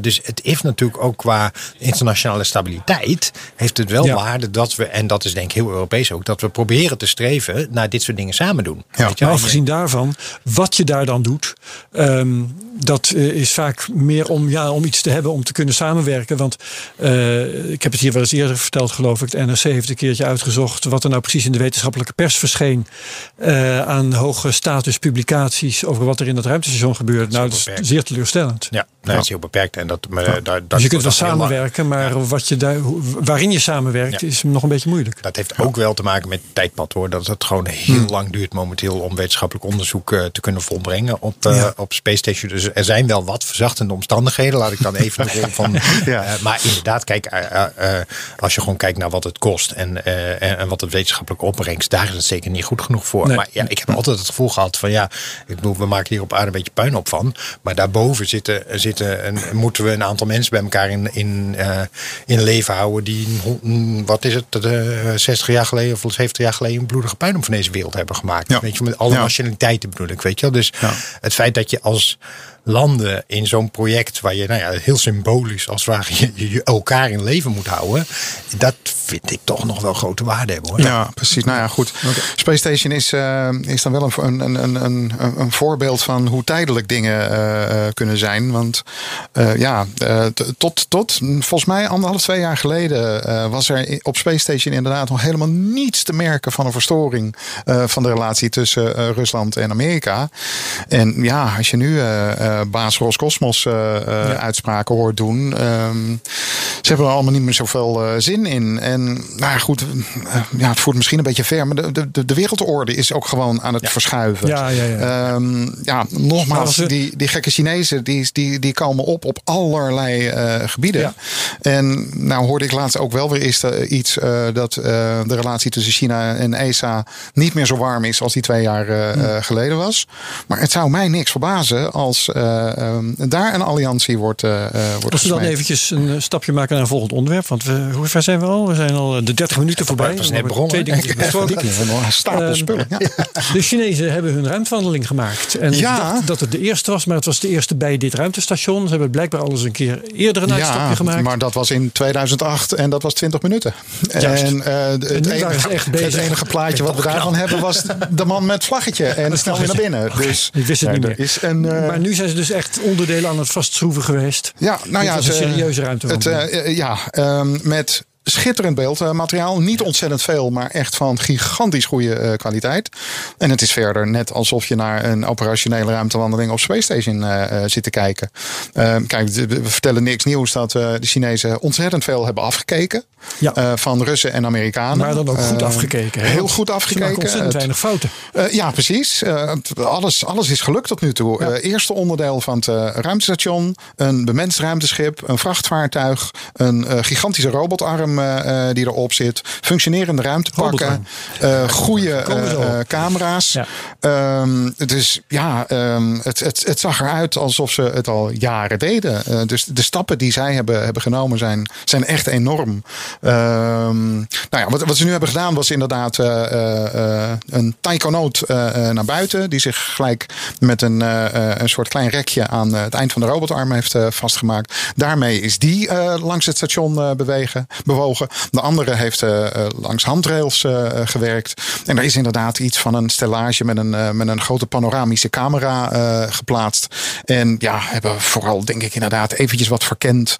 Dus het heeft natuurlijk ook qua internationale stabiliteit, heeft het wel waarde dat we, en dat is denk ik heel Europees ook, dat we proberen te streven naar dit soort dingen samen doen. Ja. Weet je, Maar en- afgezien daarvan, wat je daar dan doet, ehm, dat eh, is vaak meer om, ja, om iets te hebben om te kunnen samenwerken. Want eh, ik heb het hier wel eens eerder verteld, geloof ik. De NRC heeft een keertje uitgezocht wat er nou precies in de wetenschappelijke pers verscheen. eh, aan hoge status publicaties over wat er in dat ruimtestation gebeurt. Nou, dat is beperkt. zeer teleurstellend. Ja, nou, dat is heel beperkt. En dat, maar, daar, Dus je kunt wel samenwerken, maar wat je daar, waarin je samenwerkt Ja. is nog een beetje moeilijk. Dat heeft ook wel te maken met het tijdpad hoor. Dat het gewoon heel lang duurt momenteel om wetenschappelijk onderzoek eh, te kunnen volbrengen op, eh, Ja. op Space Station. Dus er zijn wel wat verzachtende omstandigheden. Laat ik dan even de rol van. *laughs* Ja. Eh, maar inderdaad, kijk, als je gewoon kijkt naar wat het kost en, en, en wat het wetenschappelijke opbrengst, daar is het zeker niet goed genoeg voor. Nee. Maar ja, ik heb altijd het gevoel gehad van ja, ik bedoel, we maken hier op aarde een beetje puin op van. Maar daarboven zitten, zitten een, moeten we een aantal mensen bij elkaar in, in, in leven houden die, wat is het, eh, 60 jaar geleden of 70 jaar geleden een bloedige puin op van deze wereld hebben gemaakt. Ja. Weet je, met alle Ja. Nationaliteiten bedoel ik, weet je wel. Dus Ja. het feit dat je als landen in zo'n project waar je nou ja, heel symbolisch als het ware je, je elkaar in leven moet houden, dat vind ik toch nog wel grote waarde hebben hoor. Ja, precies. Nou ja, goed. Space Station is, eh, is dan wel een, een, een, een, een voorbeeld van hoe tijdelijk dingen eh, eh, kunnen zijn. Want eh, ja, eh, tot, tot volgens mij anderhalf, twee jaar geleden eh, was er op Space Station inderdaad nog helemaal niets te merken van een verstoring eh, van de relatie tussen Rusland en Amerika. En ja, als je nu baas Roscosmos eh, eh, uitspraken hoort doen, ehm, ze hebben er allemaal niet meer zoveel eh, zin in. En nou ja, goed, eh, ja, het voert misschien een beetje ver, maar de, de, de wereldorde is ook gewoon aan het verschuiven. Ja, ja, ja. Ehm, ja, nogmaals, als we- die, die gekke Chinezen die, die, die komen op op allerlei eh, gebieden. Ja. En nou hoorde ik laatst ook wel weer eens eh, iets eh, dat eh, de relatie tussen China en ESA niet meer zo warm is als die twee jaar eh, Hm. eh, geleden was. Maar het zou mij niks verbazen als eh, ehm, daar een alliantie wordt, eh eh, wordt Als we dan eventjes een stapje maken naar een volgend onderwerp. Want we, hoe ver zijn we al? We zijn al de 30 minuten voorbij. We net hebben begonnen. Twee *laughs* besproken. Een stapel Ehm, spullen. Ja. *laughs* De Chinezen hebben hun ruimtewandeling gemaakt. En Ja. dacht dat het de eerste was, maar het was de eerste bij dit ruimtestation. Ze hebben blijkbaar al eens een keer eerder een uitstapje gemaakt. maar dat was in 2008 en dat was 20 minuten. Juist. En, eh, het, enige, echt bezig. het enige plaatje wat we daarvan hebben was de man met het vlaggetje en snel weer naar binnen. Dus Ik wist het niet ja, meer. Is een, maar nu zijn ze dus echt onderdelen aan het vastschroeven geweest. ja, nou ja, het, een serieuze het, ruimtewandeling. eh, eh, ja, ehm, met schitterend beeldmateriaal. Niet ontzettend veel, maar echt van gigantisch goede eh, kwaliteit. En het is verder net alsof je naar een operationele ruimtewandeling op Space Station eh, eh, zit te kijken. Eh, kijk, we vertellen niks nieuws dat de Chinezen ontzettend veel hebben afgekeken. Ja. van Russen en Amerikanen. Maar dan ook goed Eh, afgekeken. hè? Heel goed afgekeken. ontzettend Het- weinig fouten. ja, precies. Alles, alles is gelukt tot nu toe. Ja. Eerste onderdeel van het ruimtestation. Een bemenst ruimteschip. Een vrachtvaartuig. Een gigantische robotarm eh, die erop zit. Functionerende ruimtepakken. eh goede camera's. Ja. Dus ja, ehm, het, het, het zag eruit alsof ze het al jaren deden. Eh, dus de stappen die zij hebben, hebben genomen zijn, zijn echt enorm. Ehm, nou ja, wat, wat ze nu hebben gedaan was inderdaad eh, een taikonaut eh, naar buiten. Die zich gelijk met een, een soort klein rekje aan het eind van de robotarm heeft vastgemaakt. Daarmee is die langs het station bewegen, bewogen. De andere heeft eh, eh, langs handrails eh, gewerkt. En er is inderdaad iets van een stellage met een, met een grote panoramische camera geplaatst. En ja, hebben vooral denk ik inderdaad eventjes wat verkend.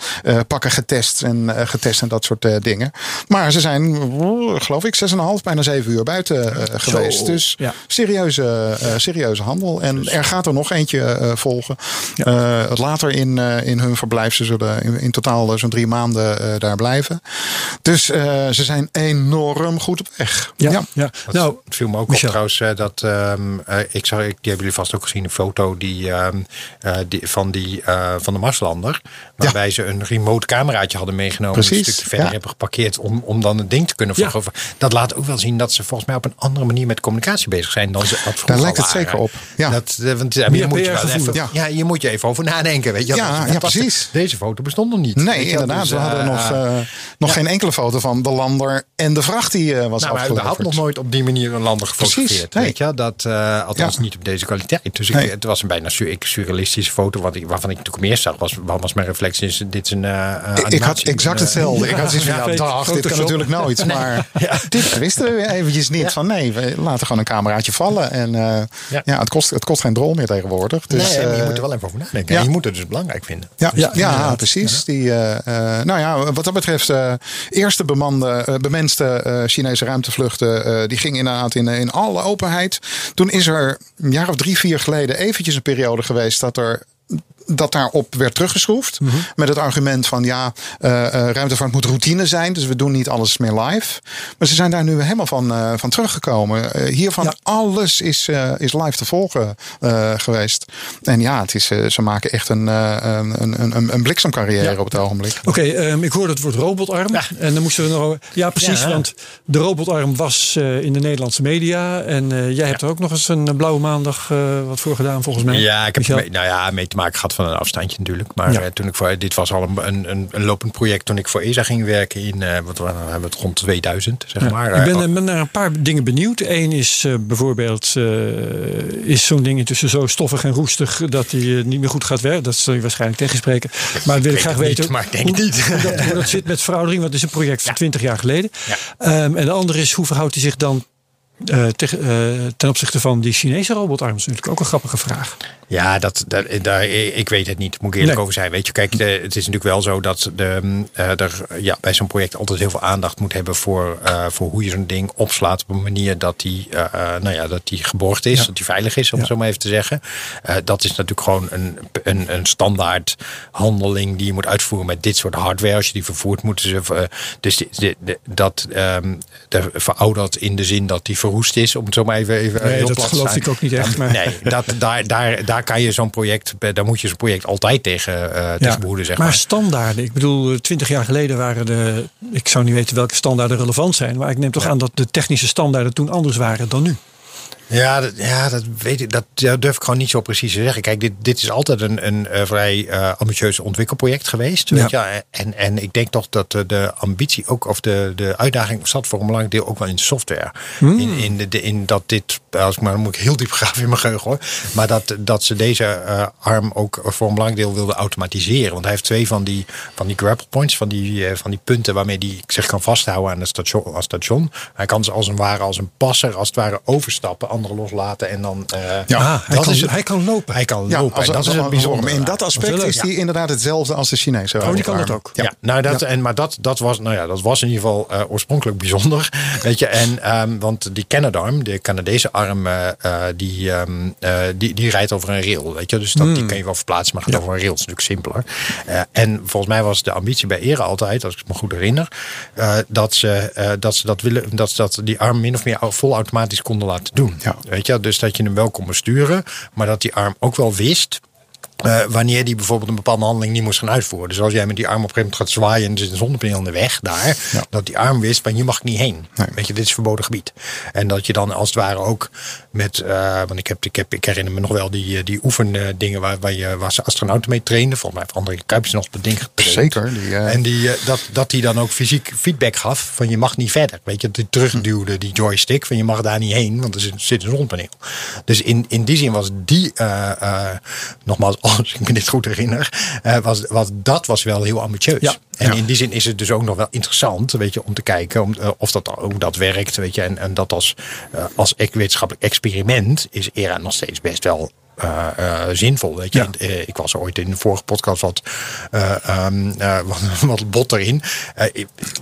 pakken getest en getest en dat soort dingen. Maar ze zijn, geloof ik, 6,5, bijna 7 uur buiten geweest. Dus ja. serieuze, serieuze handel. En er gaat er nog eentje volgen. Ja. Later in, in hun verblijf. Ze zullen in, in totaal zo'n drie maanden daar blijven. Dus eh, ze zijn enorm goed op weg. Ja, Ja. ja. Dat Nou, viel me ook Michel. op trouwens eh, dat ehm, eh, ik zag, ik, die hebben jullie vast ook gezien, een foto die, ehm, eh, die, van, die, eh, van de Marslander. Waarbij ze een remote cameraatje hadden meegenomen. Precies, Een stukje verder ja. hebben geparkeerd om, om dan het ding te kunnen Ja. volgen. Dat laat ook wel zien dat ze volgens mij op een andere manier met communicatie bezig zijn dan ze dat Daar lijkt het waren. zeker op, ja. Dat, want, je moet je wel even, Ja. ja. je moet je even over nadenken. Weet je? Ja, Dat- ja, dat precies. Deze foto bestond nog niet. Nee, inderdaad. Dus, we hadden nog, eh, nog geen enkele foto van de lander en de vracht die eh, was Nou, afgeleverd. we had nog nooit op die manier een lander gefotografeerd. Nee. Weet je? Dat, eh, althans Ja. niet op deze kwaliteit. Dus ik, Nee. het was een bijna surrealistische foto. Wat ik, waarvan ik natuurlijk eerst zag, was, was mijn reflectie? Is, dit is een eh, Ik- had exact hetzelfde. Ik had zoiets van, Ja, ja, fake dag, dit kan natuurlijk nooit. Maar *laughs* dit wisten we eventjes niet. Van nee, we laten gewoon een cameraatje vallen. En ja. Het, kost, het kost geen drol meer tegenwoordig. Dus, nee, je moet er wel even over nadenken. je moet het dus belangrijk vinden. Ja, Ja, ja, precies. Die, nou ja, wat dat betreft, eerste bemande, eh, bemenste eh, Chinese ruimtevluchten, eh, die ging inderdaad in, in alle openheid. Toen is er een jaar of drie, vier geleden eventjes een periode geweest dat er dat daarop werd teruggeschroefd. Mhm. Met het argument van ja, eh, eh, ruimtevaart moet routine zijn. Dus we doen niet alles meer live. Maar ze zijn daar nu helemaal van, eh, van teruggekomen. Eh, hiervan Ja. alles is, eh, is live te volgen eh, geweest. En ja, het is, ze maken echt een, eh, een, een, een, een bliksemcarrière Ja. op het ogenblik. Oké, ehm, ik hoorde het woord robotarm. En dan moesten we nog. Ja, precies. Ja. Want de robotarm was eh, in de Nederlandse media. En eh, jij hebt er ook nog eens een blauwe maandag eh, wat voor gedaan, volgens mij. Ja, ik heb mee, nou ja, mee te maken gehad van een afstandje natuurlijk. Maar Ja. eh, toen ik voor, dit was al een, een, een, lopend project toen ik voor ESA ging werken in, eh, wat we hebben het rond 2000, zeg Ja, maar. ik ben, Eh, ben naar een paar dingen benieuwd. Eén is bijvoorbeeld, is zo'n ding intussen zo stoffig en roestig dat hij niet meer goed gaat werken. Dat zul je waarschijnlijk tegenspreken. Maar dat wil ik graag niet, weten. maar ik denk hoe, niet. Hoe dat, hoe dat zit met veroudering, want het is een project van 20 jaar geleden. Ehm, en de andere is, hoe verhoudt hij zich dan eh, eh, ten opzichte van die Chinese robotarm? Is natuurlijk ook een grappige vraag. Ja, dat, dat, daar, ik weet het niet. Moet ik eerlijk Nee. over zijn. Weet je, kijk, de, het is natuurlijk wel zo dat de, eh, er ja, bij zo'n project altijd heel veel aandacht moet hebben voor, eh, voor hoe je zo'n ding opslaat op een manier dat die, eh, eh, nou ja, dat die geborgd is, Ja. dat die veilig is, om Ja. het zo maar even te zeggen. Eh, dat is natuurlijk gewoon een, een, een standaard handeling die je moet uitvoeren met dit soort hardware. Als je die vervoert, moeten ze. eh, dus die- dat ehm, de, verouderd in de zin dat die verroest is, om het zo maar even. even Nee, heel dat plat te geloof ik ook niet echt. Maar... Nee, dat, daar, daar, daar kan je zo'n project, daar moet je zo'n project altijd tegen, eh tegen behoeden, zeg maar, maar. standaarden. Ik bedoel, eh, twintig jaar geleden waren de. Ik zou niet weten welke standaarden relevant zijn. Maar ik neem toch aan dat de technische standaarden toen anders waren dan nu. Ja, dat, ja, dat weet ik. Dat, dat durf ik gewoon niet zo precies te zeggen. Kijk, dit, dit is altijd een, een eh, vrij eh, ambitieus ontwikkelproject geweest. Weet je? En, en ik denk toch dat eh, de ambitie ook, of de, de uitdaging zat voor een belangrijk deel ook wel in de software. Hmm. In, in, de, in dat dit, als ik maar dan moet ik heel diep *laughs* graven in mijn geheugen hoor. Maar dat, dat ze deze arm ook voor een belangrijk deel wilden automatiseren. Want hij heeft twee van die, van die grapple points, van die, van die punten waarmee hij zich kan vasthouden aan het station. Station. Hij kan ze als een ware als een passer, als het ware overstappen andere loslaten en dan. eh, Ja, Ah, hij, dat kan, is het- hij kan lopen. Hij kan Ja, lopen. als, en dat als is een worm. bijzondere. In dat aspect is die inderdaad hetzelfde als de Chinese. Oh, die kan dat ook. Ja, nou dat, En, maar dat, dat, was, nou ja, dat was in ieder geval eh, oorspronkelijk bijzonder. *laughs* Weet je, en, ehm, want die Canadarm, de Canadese arm, eh, die, ehm, eh, die, die rijdt over een rail. Weet je, dus dat, die kan je wel verplaatsen, maar gaat over een rail. Dat is natuurlijk simpeler. Eh, en volgens mij was de ambitie bij Ere altijd, als ik het me goed herinner, eh, dat, ze, eh, dat ze dat willen, dat ze dat die arm min of meer vol automatisch konden laten doen. Weet je, dus dat je hem wel kon besturen, maar dat die arm ook wel wist. Eh, wanneer die bijvoorbeeld een bepaalde handeling niet moest gaan uitvoeren. Dus als jij met die arm op een gegeven moment gaat zwaaien en er zit een zonnepaneel in de weg daar, Ja. dat die arm wist van hier mag niet heen. Nee. Weet je, dit is verboden gebied. En dat je dan als het ware ook met, eh, want ik, heb, ik, heb, ik herinner me nog wel die, eh, die oefendingen waar, waar, je, waar ze astronauten mee trainden. Volgens mij heeft André Kuipers nog op het ding getraind. Zeker, die, En die, dat, dat die dan ook fysiek feedback gaf van je mag niet verder. Weet je, die terugduwde die joystick van je mag daar niet heen, want er zit, zit een zonnepaneel. Dus in, in die zin was die, nogmaals, *laughs* als ik me dit goed herinner, eh, was, was, dat was wel heel ambitieus. Ja. En Ja. in die zin is het dus ook nog wel interessant, weet je, om te kijken om, eh, of dat hoe dat werkt, weet je, en, en dat als, eh, als wetenschappelijk experiment is ERA nog steeds best wel zinvol. Weet je. Ja. Ik was ooit in de vorige podcast wat, eh, *laughs* wat, wat bot erin.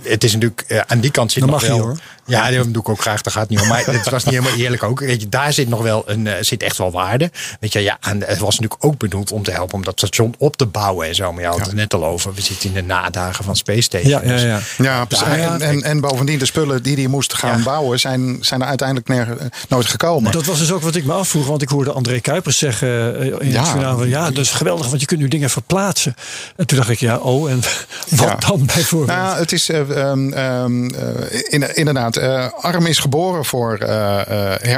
Het is natuurlijk aan die kant zit nog mag je, wel. hoor. Ja, dat doe ik ook graag. Dat gaat niet om. Maar *laughs* het was niet helemaal eerlijk ook. Weet je, daar zit nog wel een, eh, zit echt wel waarde. Weet je, ja, en het was natuurlijk ook bedoeld om te helpen om dat station op te bouwen en zo. Maar je had het net al over. We zitten in de nadagen van Space Station. Ja, ja, Dus ja. Ja, precies. Daar- en, en, en bovendien de spullen die hij moest gaan Ja. bouwen, zijn, zijn er uiteindelijk nergens, eh, nooit gekomen. Dat was dus ook wat ik me afvroeg, want ik hoorde André Kuipers zeggen eh, in Ja. het journaal van ja, dat is geweldig, want je kunt nu dingen verplaatsen. En toen dacht ik, ja, oh, en *laughs* wat Ja. dan bijvoorbeeld? Nou, het is eh, ehm, ehm, eh, in- eh Arm is geboren voor eh,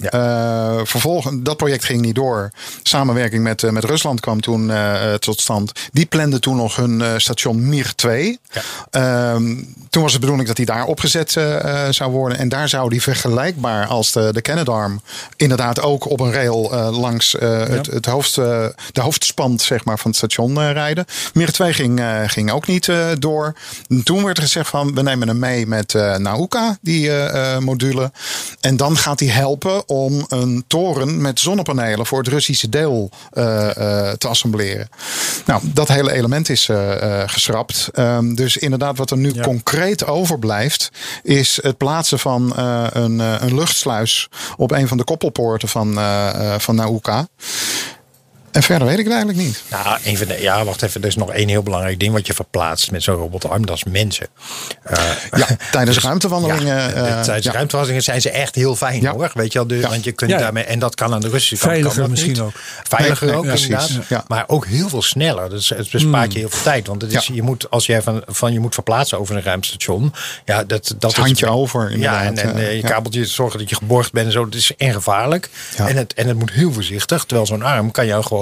Hermes. Eh, vervolgens, dat project ging niet door. Samenwerking met, eh, met Rusland kwam toen eh, tot stand. Die plande toen nog hun station Mir 2. Ehm, toen was het bedoeling dat die daar opgezet zou worden. En daar zou die vergelijkbaar als de, de Canadarm inderdaad ook op een rail langs het, het hoofd, de hoofdspand zeg maar, van het station rijden. Mir 2 ging, ging ook niet door. En toen werd er gezegd van we nemen hem mee met Nauka, die module. En dan gaat hij helpen om een toren met zonnepanelen voor het Russische deel eh, eh, te assembleren. Nou, dat hele element is eh, geschrapt. Ehm, dus inderdaad, wat er nu Ja. concreet overblijft, is het plaatsen van een, een luchtsluis op een van de koppelpoorten van, van Nauka. En verder weet ik het eigenlijk niet. Nou, een van de, ja, wacht even. Er is nog één heel belangrijk ding wat je verplaatst met zo'n robotarm. Dat is mensen. Eh, Ja, *laughs* tijdens ruimtewandelingen. Ja, eh, tijdens ja. ruimtewandelingen zijn ze echt heel fijn Ja. hoor. Weet je wel, dus, Ja. want je kunt daarmee, en dat kan aan de Russische kant. Veiliger misschien niet. ook. Veiliger Nee, ook nee, inderdaad. precies, ja. Maar ook heel veel sneller. Dus het bespaart je heel veel tijd. Want het is, Ja. je moet, als jij van, van je moet verplaatsen over een ruimtestation. Ja, dat, dat is handje over, Ja, en, en eh, eh, je ja. kabeltje zorgen dat je geborgd bent en zo. Dat is en gevaarlijk. Ja. En, het, en het moet heel voorzichtig. Terwijl zo'n arm kan jou gewoon.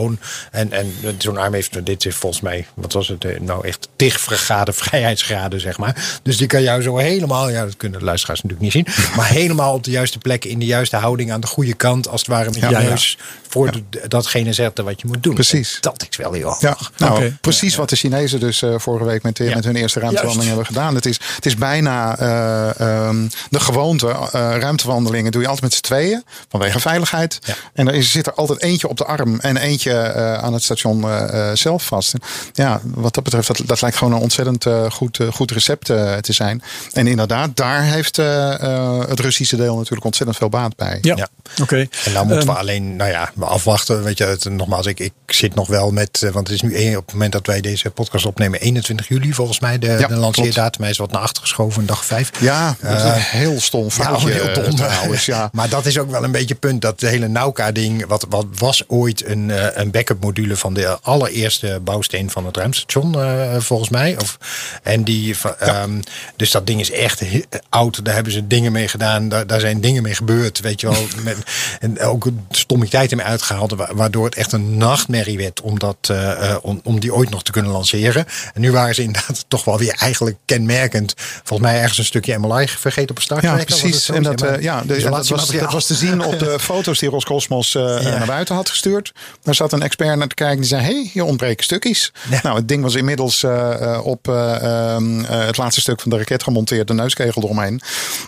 En, en zo'n arm heeft, dit is volgens mij, wat was het, eh, nou echt tig graden *laughs* vrijheidsgraden, zeg maar. Dus die kan jou zo helemaal, ja, dat kunnen de luisteraars natuurlijk niet zien, *laughs* maar helemaal op de juiste plek, in de juiste houding, aan de goede kant, als het ware met je Ja, ja. neus voor de- datgene zetten wat je moet doen. Precies. En dat is wel heel Ja, handig. nou, Oké. precies wat de Chinezen dus eh, vorige week met, Ja. met hun eerste ruimtewandeling Juist. hebben gedaan. Het is, het is bijna eh, ehm, de gewoonte. eh, ruimtewandelingen doe je altijd met z'n tweeën, vanwege veiligheid. Ja. En er is, zit er altijd eentje op de arm en eentje eh, aan het station eh, eh, zelf vast. En ja, wat dat betreft, dat, dat lijkt gewoon een ontzettend eh, goed, goed recept eh, te zijn. En inderdaad, daar heeft eh, eh, het Russische deel natuurlijk ontzettend veel baat bij. ja, Ja. oké. En nou moeten we Ehm, alleen, nou ja, we afwachten. Weet je, het, nogmaals, ik, ik zit nog wel met, want het is nu één- op het moment dat wij deze podcast opnemen, 21 juli volgens mij, de, Ja, de lanceerdatum. Hij is wat naar achter geschoven, een dag vijf. Ja, dat is een heel stom foutje Ja, heel dom. trouwens. Ja. *laughs* Maar dat is ook wel een beetje het punt. Dat de hele Nauka-ding, wat, wat was ooit een, eh, een backup module van de allereerste bouwsteen van het ruimtestation, eh, volgens mij. Of, en die, va- ehm, dus dat ding is echt oud. Daar hebben ze dingen mee gedaan. Daar, daar zijn dingen mee gebeurd. Weet je wel. *laughs* Met, en ook stommiteiten mee uitgehaald. wa- Waardoor het echt een nachtmerrie werd om, dat, eh, eh, om, om die ooit nog te kunnen lanceren. En nu waren ze inderdaad *laughs* toch wel weer eigenlijk kenmerkend. Volgens mij ergens een stukje MLI vergeten op een start. Ja, precies. En dat, ja, de- dat, was, dat was te zien op de *laughs* foto's die Roscosmos Ja. naar buiten had gestuurd. Daar zat zat een expert naar te kijken die zei: hey, hier ontbreken stukjes. Ja. Nou, het ding was inmiddels eh, eh, op eh, ehm, eh, het laatste stuk van de raket gemonteerd, de neuskegel eromheen.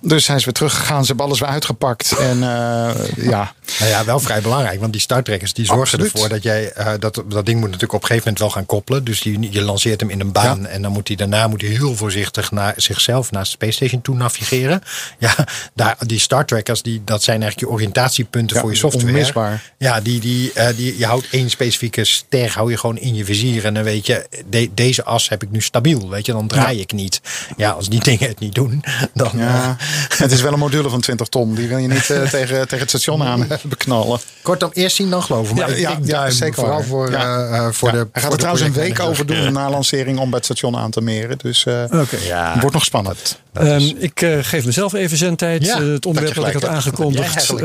Dus hij is weer teruggegaan, ze hebben alles weer uitgepakt. En *laughs* ja, Nou ja, wel vrij belangrijk. Want die starttrekkers die zorgen Absoluut. ervoor dat jij... dat, dat ding moet natuurlijk op een gegeven moment wel gaan koppelen. Dus die, je lanceert hem in een baan. En dan moet hij daarna moet hij heel voorzichtig naar zichzelf, naar de Space Station toe navigeren. Ja, daar, die starttrackers, die, dat zijn eigenlijk je oriëntatiepunten Ja, voor je software. onmisbaar. Ja, die, die, die, je houdt één specifieke ster hou je gewoon in je vizier. En dan weet je, de- deze as heb ik nu stabiel. Weet je, dan draai ik niet. Ja, als die dingen het niet doen, dan... ja, het is wel een module van 20 ton. Die wil je niet eh, *laughs* tegen, tegen het station aan beknallen. Kortom, eerst zien dan geloven. Maar Ja, ik ja, zeker Vooral waar. voor, Ja. eh, eh, voor Ja, de hij gaat voor er de trouwens een week over doen na lancering om bij het station aan te meren. Dus eh. Ja, wordt nog spannend. is- Ehm, ik eh, geef mezelf even zendtijd. Ja, Eh, het onderwerp dat dat ik had aangekondigd. *laughs*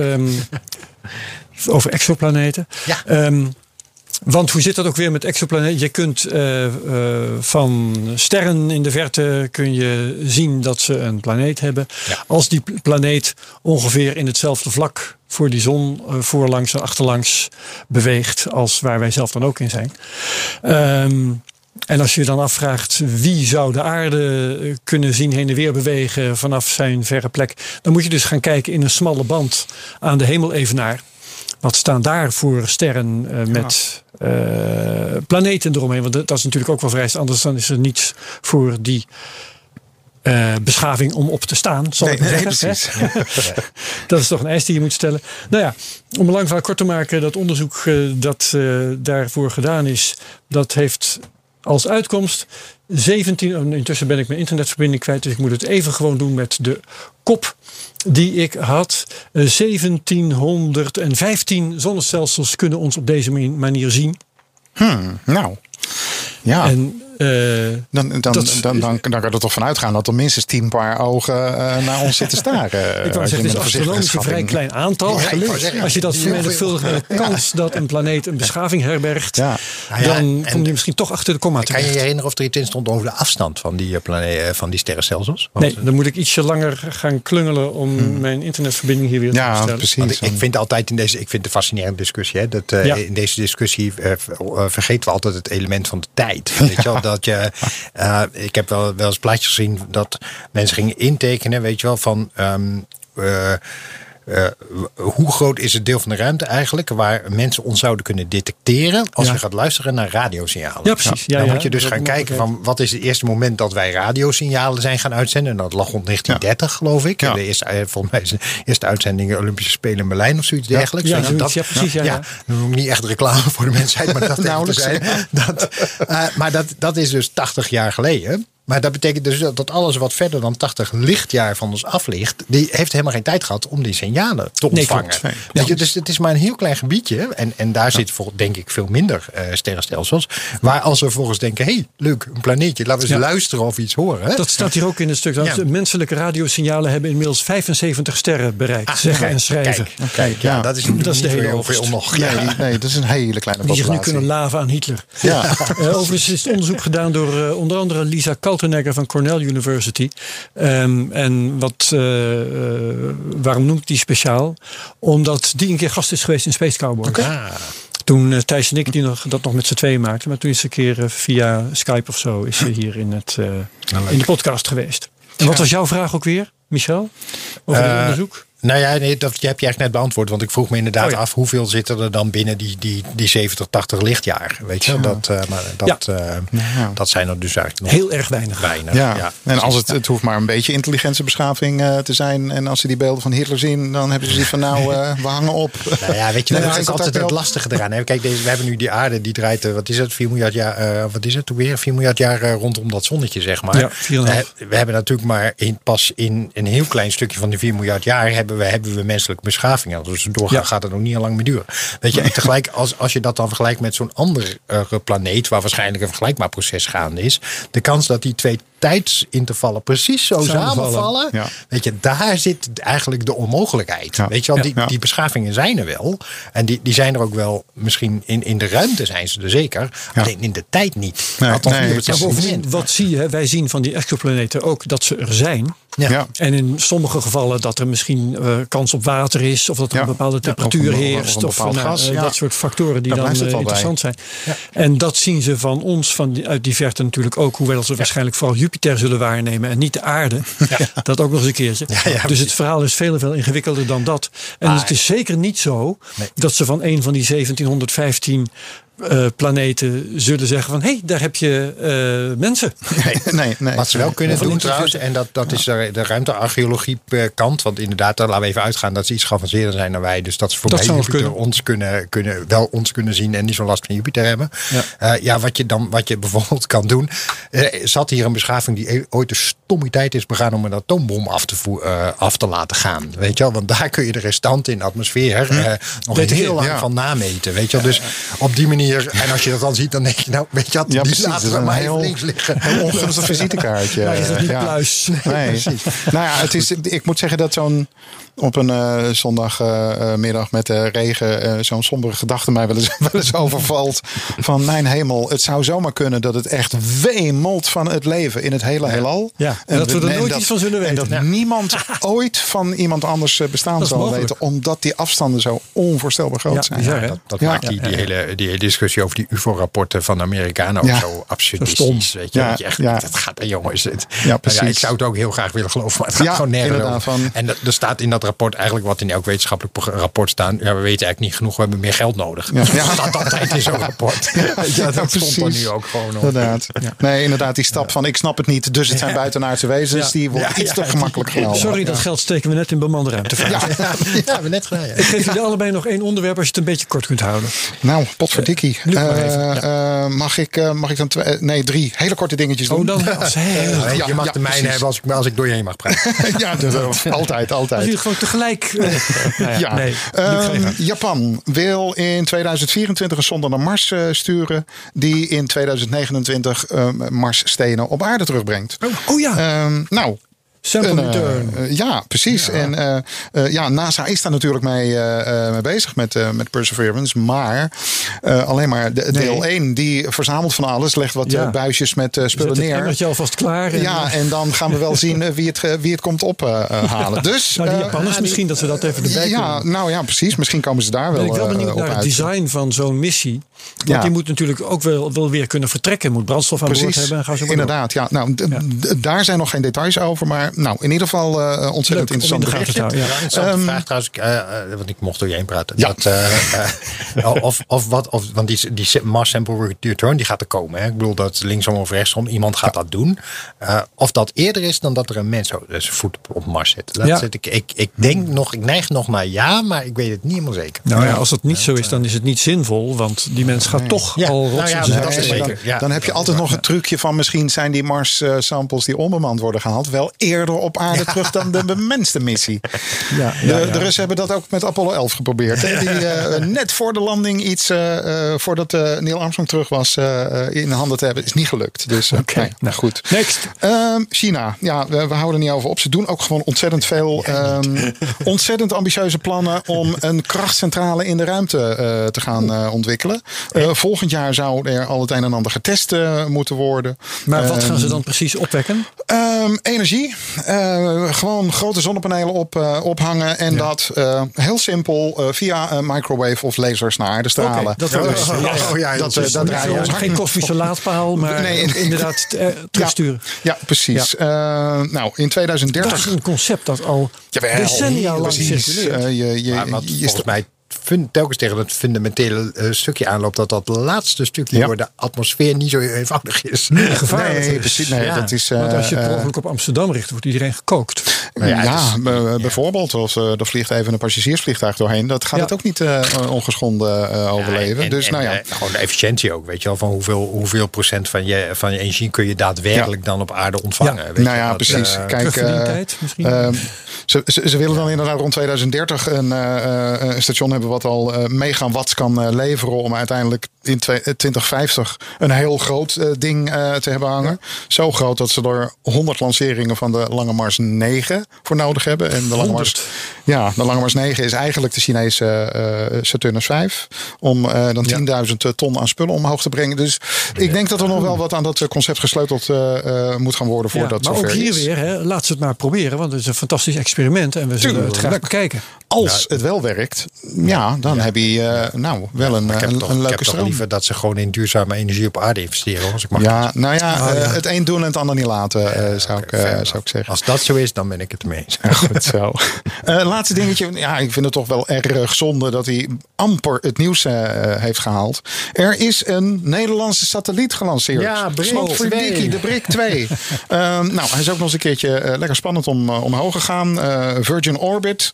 Over exoplaneten. Ja. Ehm, want hoe zit dat ook weer met exoplaneten? Je kunt eh, eh, van sterren in de verte kun je zien dat ze een planeet hebben. Ja. Als die pl- planeet ongeveer in hetzelfde vlak voor die zon eh, voorlangs en achterlangs beweegt als waar wij zelf dan ook in zijn. Ehm, en als je je dan afvraagt wie zou de aarde kunnen zien heen en weer bewegen vanaf zijn verre plek, dan moet je dus gaan kijken in een smalle band aan de hemelevenaar. Wat staan daar voor sterren eh, met eh, planeten eromheen? Want dat is natuurlijk ook wel vrij. Anders dan is er niets voor die eh, beschaving om op te staan. Zal ik Nee, nee, zeggen, precies. hè? *laughs* dat is toch een eis die je moet stellen. Nou ja, om een lang verhaal kort te maken, dat onderzoek dat daarvoor gedaan is, dat heeft als uitkomst 17. oh, Intussen ben ik mijn internetverbinding kwijt, dus ik moet het even gewoon doen met de kop die ik had. Eh, 1715 zonnestelsels kunnen ons op deze manier zien. Hmm, nou, ja. En eh, Dan, dan, Dat dan, dan, dan, kan er toch van uitgaan dat er minstens tien paar ogen eh, naar ons zitten staren. *laughs* Ik wou je zeggen, het is een astronomisch een vrij klein aantal. Ja, Als je dat vermenigvuldigt met *laughs* de kans dat een planeet een beschaving herbergt, Ja. Nou ja, dan kom je misschien toch achter de komma Kan je je terecht. herinneren of er iets in stond over de afstand van die, eh, eh, van die sterrenstelsels? Want, Nee, dan moet ik ietsje langer gaan klungelen om mijn internetverbinding hier weer te Ja, herstellen. precies. Ik, ik vind altijd in deze, ik vind het een fascinerende discussie. Hè, dat, eh, Ja. In deze discussie eh, eh, vergeten we altijd het element van de tijd. *laughs* Weet je wel, dat je, eh, ik heb wel, wel eens plaatjes gezien dat mensen gingen intekenen, weet je wel, van. ehm, eh, eh, hoe groot is het deel van de ruimte eigenlijk waar mensen ons zouden kunnen detecteren als Ja. je gaat luisteren naar radiosignalen? Ja, precies. Ja, dan ja, moet je dus gaan kijken van wat is het eerste moment dat wij radiosignalen zijn gaan uitzenden. En dat lag rond 1930 geloof ik. Ja. De eerste, eh, volgens mij is de eerste uitzending Olympische Spelen in Berlijn of zoiets dergelijks. Ja, zoiets. Ja, precies, ja, ja. dan doe ik niet echt reclame voor de mensheid, maar dat *laughs* Nauwelijks, terzijde. Dat, eh, maar dat, dat is dus 80 jaar geleden. Maar dat betekent dus dat dat alles wat verder dan 80 lichtjaar van ons af ligt, die heeft helemaal geen tijd gehad om die signalen te ontvangen. Nee. Je, dus het is maar een heel klein gebiedje. En, en daar zit voor, denk ik veel minder eh, sterrenstelsels. Waar als we volgens denken, hé, hey, leuk, een planeetje, laten we eens Ja. luisteren of iets horen. Hè? Dat staat hier ook in het stuk. De Menselijke radiosignalen hebben inmiddels 75 sterren bereikt. zeggen kijk, en schrijven. Kijk, kijk, ja, dat is, Dat is de hele veel- veel nog. Nee, nee, dat is een hele kleine Die zich nu populatie. kunnen laven aan Hitler. Ja. Eh, overigens is het onderzoek gedaan door eh, onder andere Lisa Van Cornell University. Ehm, en wat, eh, eh, waarom noem ik die speciaal? Omdat die een keer gast is geweest in Space Cowboy. Ah. Toen uh, Thijs en ik die nog, dat nog met z'n tweeën maakten. Maar toen is ze een keer uh, via Skype of zo is ze hier in, het, uh, in de podcast geweest. En wat was jouw vraag ook weer, Michel? Over het onderzoek? Nou ja, nee, dat heb je eigenlijk net beantwoord. Want ik vroeg me inderdaad Oh ja. af hoeveel zitten er dan binnen die, die, die 70, 80 lichtjaar. Weet je, dat, uh, maar dat, ja. uh, dat zijn er dus eigenlijk nog heel erg weinig. weinig. Ja. ja. En als het, het hoeft maar een beetje intelligente beschaving uh, te zijn. En als ze die beelden van Hitler zien, dan hebben ze zoiets van nou, uh, we hangen op. Nou ja, weet je, *laughs* Nee, dat is altijd het lastige eraan. Hè? Kijk, deze, we hebben nu die aarde, die draait, uh, wat is het, 4 miljard jaar, uh, wat is het toen weer? 4 miljard jaar uh, rondom dat zonnetje, zeg maar. Ja, we, we hebben natuurlijk maar in, pas in een heel klein stukje van die 4 miljard jaar hebben we, hebben we menselijke beschaving. Als we doorgaan, ja. gaat het nog niet al lang meer duren. Weet je, en tegelijk, als, als je dat dan vergelijkt met zo'n andere uh, planeet, waar waarschijnlijk een vergelijkbaar proces gaande is, de kans dat die twee tijdsintervallen precies zo Samenvallen. Ja. Weet je, daar zit eigenlijk de onmogelijkheid. Ja. Weet je wel, die, Ja. die beschavingen zijn er wel. En die, die zijn er ook wel, misschien in, in de ruimte zijn ze er zeker. Ja. Alleen in de tijd niet. Nee, Althans, nee, het bovendien, wat zie je? Wij zien van die exoplaneten ook dat ze er zijn. Ja. Ja. En in sommige gevallen dat er misschien eh, kans op water is. Of dat er Ja. een bepaalde temperatuur of een heerst. Of, bepaald nou, gas, eh, dat soort factoren die Daar dan eh, bij. interessant zijn. En dat zien ze van ons van die, uit die verte natuurlijk ook. Hoewel ze waarschijnlijk vooral Jupiter zullen waarnemen. En niet de aarde. *laughs* Dat ook nog eens een keertje. Dus het verhaal is veel veel ingewikkelder dan dat. En Ah, het is zeker niet zo Nee. dat ze van een van die 1715 eh, planeten zullen zeggen van... hé, hey, daar heb je eh, mensen. *laughs* Nee, nee, nee. Wat ze wel kunnen doen trouwens, en dat, dat is de, de ruimtearcheologie eh, kant. Want inderdaad, daar laten we even uitgaan dat ze iets geavanceerder zijn dan wij. Dus dat ze voorbij Dat Jupiter kunnen. ons kunnen, kunnen, wel ons kunnen zien en niet zo'n last van Jupiter hebben. Ja. Ja, ja wat, je dan, wat je *laughs* bijvoorbeeld kan doen. eh, zat hier een beschaving die e- ooit de stommiteit is begaan om een atoombom af te, eh, af te laten gaan. Weet je wel? Want daar kun je de restanten in de atmosfeer eh, nog heel lang ja. van nameten. Weet je wel? Dus op die manier, en als je dat dan ziet, dan denk je nou, weet je wat, Ja, die precies. laten Dat we is maar heel- links liggen. Een ongunstig *laughs* visitekaartje. Daar is het niet Ja. pluis. *laughs* Nee. Nou ja, het is, ik moet zeggen dat zo'n op een eh, zondagmiddag met de regen eh, zo'n sombere gedachte mij wel eens, *laughs* wel eens overvalt. Van mijn hemel, het zou zomaar kunnen dat het echt wemelt van het leven in het hele heelal. Ja, en dat we er nooit dat- iets van zullen En weten. dat niemand ooit van iemand anders eh, bestaan zal mogelijk. weten. Omdat die afstanden zo onvoorstelbaar groot Ja, zijn. hè? Dat, dat Ja. maakt die, die, hele, die hele discussie over die UFO-rapporten van de Amerikanen ook Ja. zo absurdistisch. Weet je, Ja, dat je echt, ja. dat gaat er jongens. Het, Ja, precies. ik zou het ook heel graag willen geloven, maar het gaat Ja, gewoon nergens van- En er staat in dat rapport eigenlijk wat in elk wetenschappelijk rapport staan. Ja, we weten eigenlijk niet genoeg, we hebben meer geld nodig. Ja. *laughs* Dat staat altijd in zo'n rapport. Ja, *laughs* dat Ja, stond er nu ook gewoon op. Inderdaad. Nee, inderdaad, die stap van ik snap het niet, dus het zijn buitenaardse wezens, Ja. die wordt Ja, iets ja, te gemakkelijk genomen. Sorry, dat geld steken we net in bemande ruimte. Ja, ja, *laughs* we hebben net gedaan. Ik geef jullie allebei nog één onderwerp als je het een beetje kort kunt houden. Nou, potverdikkie. Luc Eh, eh, mag, ik, eh, mag ik dan twee, nee, drie hele korte dingetjes doen? Oh, dan als *laughs* heel... Je, Ja, je mag ja, de mijne precies. hebben als ik, als ik door je heen mag praten. *laughs* ja, dat, eh, *laughs* altijd, Als altijd. jullie gewoon tegelijk... eh, nou ja, Ja. nee. Ehm. Japan wil in 2024 een zonde naar Mars sturen. Die in 2029 eh, Marsstenen op aarde terugbrengt. Oh ja, Ehm, nou, sample een, eh, return. eh, ja, precies. En eh, eh, ja, NASA is daar natuurlijk mee, eh, eh, mee bezig met, eh, met Perseverance. Maar eh, alleen maar de, deel 1 die verzamelt van alles. Legt wat Ja. buisjes met spullen Zet neer. emmertje alvast klaar. En, Ja, en dan gaan we wel *laughs* zien wie, het, wie het komt ophalen. *laughs* dus, nou, die Japanners, misschien dat ze dat even erbij ja, kunnen. nou ja, precies. Misschien komen ze daar wel, ben ik wel benieuwd op naar het design van zo'n missie. Want Ja. die moet natuurlijk ook wel, wel weer kunnen vertrekken. Moet brandstof aan boord Precies, hebben. En gaan ze maar door. inderdaad. Ja, nou, daar zijn nog geen details over. Maar nou, in ieder geval eh ontzettend Leuk om in interessant de gaten te berichtje. houden. Ja. Interessante Ehm, vraag trouwens, eh, eh, want ik mocht door je heen praten. Ja. Dat, eh, eh, of, of wat, of, want die, die Mars Sample Return die gaat er komen. Hè? Ik bedoel dat linksom of rechtsom iemand gaat dat doen. Eh, of dat eerder is dan dat er een mens zo- zijn voet op Mars zit. Dat Ja. zit ik, ik, ik denk nog, ik neig nog naar ja, maar ik weet het niet helemaal zeker. Nou ja, als dat niet zo is, dan is het niet zinvol. Want die mens gaat toch Ja, al nou rotsen ja, dan, heb je altijd nog het trucje van misschien zijn die Mars-samples die onbemand worden gehaald wel eerder op aarde terug dan de bemenste missie. *laughs* Ja, De, ja, de Russen hebben dat ook met Apollo 11 geprobeerd. Hè? Die *laughs* eh, net voor de landing iets, eh, eh, voordat Neil Armstrong terug was, in handen te hebben, is niet gelukt. Dus Oké, nee, nou goed. Next. Ehm, China, ja, we, we houden er niet over op. Ze doen ook gewoon ontzettend veel, ehm, *laughs* ontzettend ambitieuze plannen om een krachtcentrale in de ruimte te gaan ontwikkelen. Volgend jaar zou er al het een en ander getest moeten worden. Maar wat Ehm, gaan ze dan precies opwekken? Ehm, energie. Eh, gewoon grote zonnepanelen op, eh, ophangen. En dat eh, heel simpel eh, via een microwave of lasers naar aarde stralen. Dat Dus, ja, ja. Oh ja, dat, dat dat ons Geen kosmische laadpaal, maar Nee, inderdaad terugsturen. Ja, precies. Eh, nou, in 2030. Dat is een concept dat al Jawel, decennia lang precies. circuleert. Je, je, Maar je- volgens mij fun- telkens tegen het fundamentele eh, stukje aanloopt, dat dat laatste stukje Ja. door de atmosfeer niet zo eenvoudig is. gevaarlijk Nee, is. precies. Nee, Ja. dat is. eh, Want als je per eh, ongeluk op Amsterdam richt, wordt iedereen gekookt. Nou ja, ja, het is- b- bijvoorbeeld. Of eh, er vliegt even een passagiersvliegtuig doorheen. Dat gaat Ja. het ook niet eh, ongeschonden eh, overleven. En- dus en, nou ja. eh, gewoon de efficiëntie ook, weet je wel. Van hoeveel, hoeveel procent van je, van je energie kun je daadwerkelijk dan op aarde ontvangen. Ja. Weet je, nou ja, dat, precies. eh, Kijk, eh, terugverdientijd misschien? ehm, ze, ze, ze willen dan inderdaad rond 2030 een, eh, eh, een station hebben wat al eh, megawatts kan eh, leveren om uiteindelijk in twee- eh, 2050 een heel groot eh, ding eh, te hebben hangen. Zo groot dat ze er 100 lanceringen van de Lange Mars 9 voor nodig hebben. En de Lange Mars, 100? ja, de Lange Mars 9 is eigenlijk de Chinese eh, Saturnus 5. Om eh, dan 10.000 ton aan spullen omhoog te brengen. Dus ik denk dat er nog wel wat aan dat concept gesleuteld eh, eh, moet gaan worden Ja, voordat maar zover ook hier is. weer, hè, laat ze het maar proberen. Want het is een fantastisch experiment. En we zullen het graag bekijken. Als het wel werkt, ja, dan heb je eh, nou wel een, Ik heb, een, toch, een ik leuke heb toch liever dat ze gewoon in duurzame energie op aarde investeren. Als ik mag Ja, nou ja, Oh, eh, ja. het een doen en het ander niet laten, eh, zou, ik, zou ik zeggen. Als dat zo is, dan ben ik het eens. Ja, *laughs* goed zo. Laatste dingetje. Ja, ik vind het toch wel erg zonde dat hij amper het nieuws heeft gehaald. Er is een Nederlandse satelliet gelanceerd. Ja, Brik for 2. Dickie, de Brik 2. *laughs* Ehm, nou, hij is ook nog eens een keertje lekker spannend om omhoog gegaan. Virgin Orbit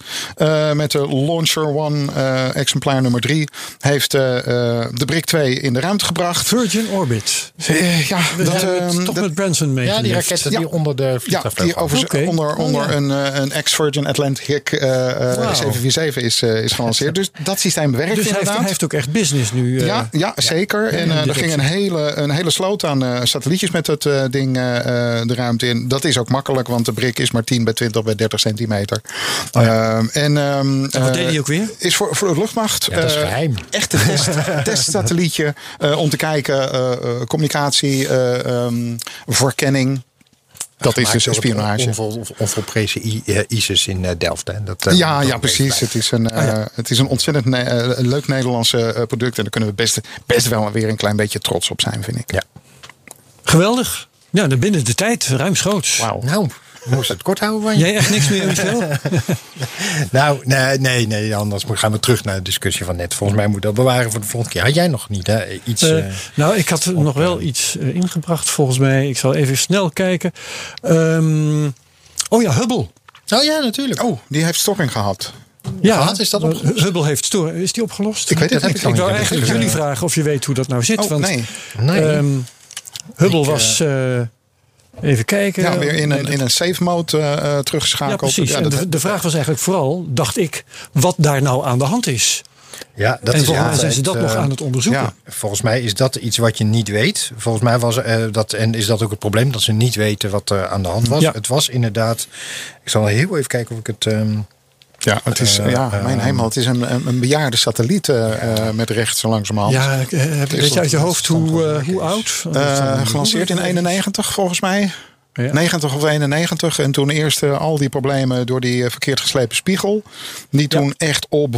met de Launcher One exemplaar nummer 3 heeft eh, eh, de Brik 2 in de ruimte gebracht. Virgin Orbit. Eh, ja, We dat, het toch dat- met Branson mee. Ja, die raketten Ja. die onder de ja, die over, onder, onder Oh, ja. een, eh, een ex-Virgin Atlantic eh, eh, Wauw. 747 is, eh, is gelanceerd. Dus dat systeem werkt Dus hij heeft, inderdaad. hij heeft ook echt business nu. eh, ja, ja, zeker. En eh, er ging een hele, een hele sloot aan eh, satellietjes met het eh, ding eh, eh, de ruimte in. Dat is ook makkelijk, want de brik is maar 10 bij 20 bij 30 centimeter. Ehm, en, ehm, En wat eh, deed hij ook weer? Is voor, luchtmacht. Ja, dat is eh, geheim. Echt een test, *laughs* testsatellietje eh, om te kijken, eh, eh, communicatie, eh, ehm, verkenning. Dat is dus onvol- Onvolprezen I- eh, ISIS in Delft. Hè. Dat, Ja, dat ja, precies. Het is een, eh, het is een ontzettend ne- een leuk Nederlandse product. En daar kunnen we best, best wel weer een klein beetje trots op zijn, vind ik. Ja. Geweldig. Ja, dan binnen de tijd, ruimschoots. Wauw. Nou, moest het kort houden van je? Jij echt niks meer, Michel? *laughs* Nou, nee, nee, nee, anders gaan we terug naar de discussie van net. Volgens mij moet dat bewaren voor de volgende keer. Had jij nog niet hè? iets? Eh, eh, nou, ik had nog wel iets eh, ingebracht volgens mij. Ik zal even snel kijken. Ehm, oh ja, Hubble. Oh ja, natuurlijk. Oh, die heeft storing gehad. Ja, Gehad, is dat opgelost? Hubble heeft storing. Is die opgelost? Ik weet het heb niet. ik Ik wou heb eigenlijk jullie vragen of je weet hoe dat nou zit. Oh, want nee. Nee. ehm, Hubble Ik, was. Even kijken. Ja, weer in een, in een safe mode eh, eh, Ja, teruggeschakeld. precies. Ja, dat- de, de vraag was eigenlijk vooral, dacht ik, wat daar nou aan de hand is. Ja, dat en is volgens mij zijn ze dat nog eh, aan het onderzoeken. ja. Volgens mij is dat iets wat je niet weet. Volgens mij was eh, dat, en is dat ook het probleem, dat ze niet weten wat er aan de hand was. Ja. Het was inderdaad, ik zal heel even kijken of ik het... ehm, ja, het is, Eh, ja, mijn eh, hemel. Het is een, een, bejaarde satelliet eh, eh, met rechts zo langzamerhand. Ja, eh, weet je uit je hoofd hoe, eh, hoe oud? Eh, gelanceerd in 91 volgens mij. Ja. 90 of 91. En toen eerst eh, al die problemen door die eh, verkeerd geslepen spiegel. Die toen echt op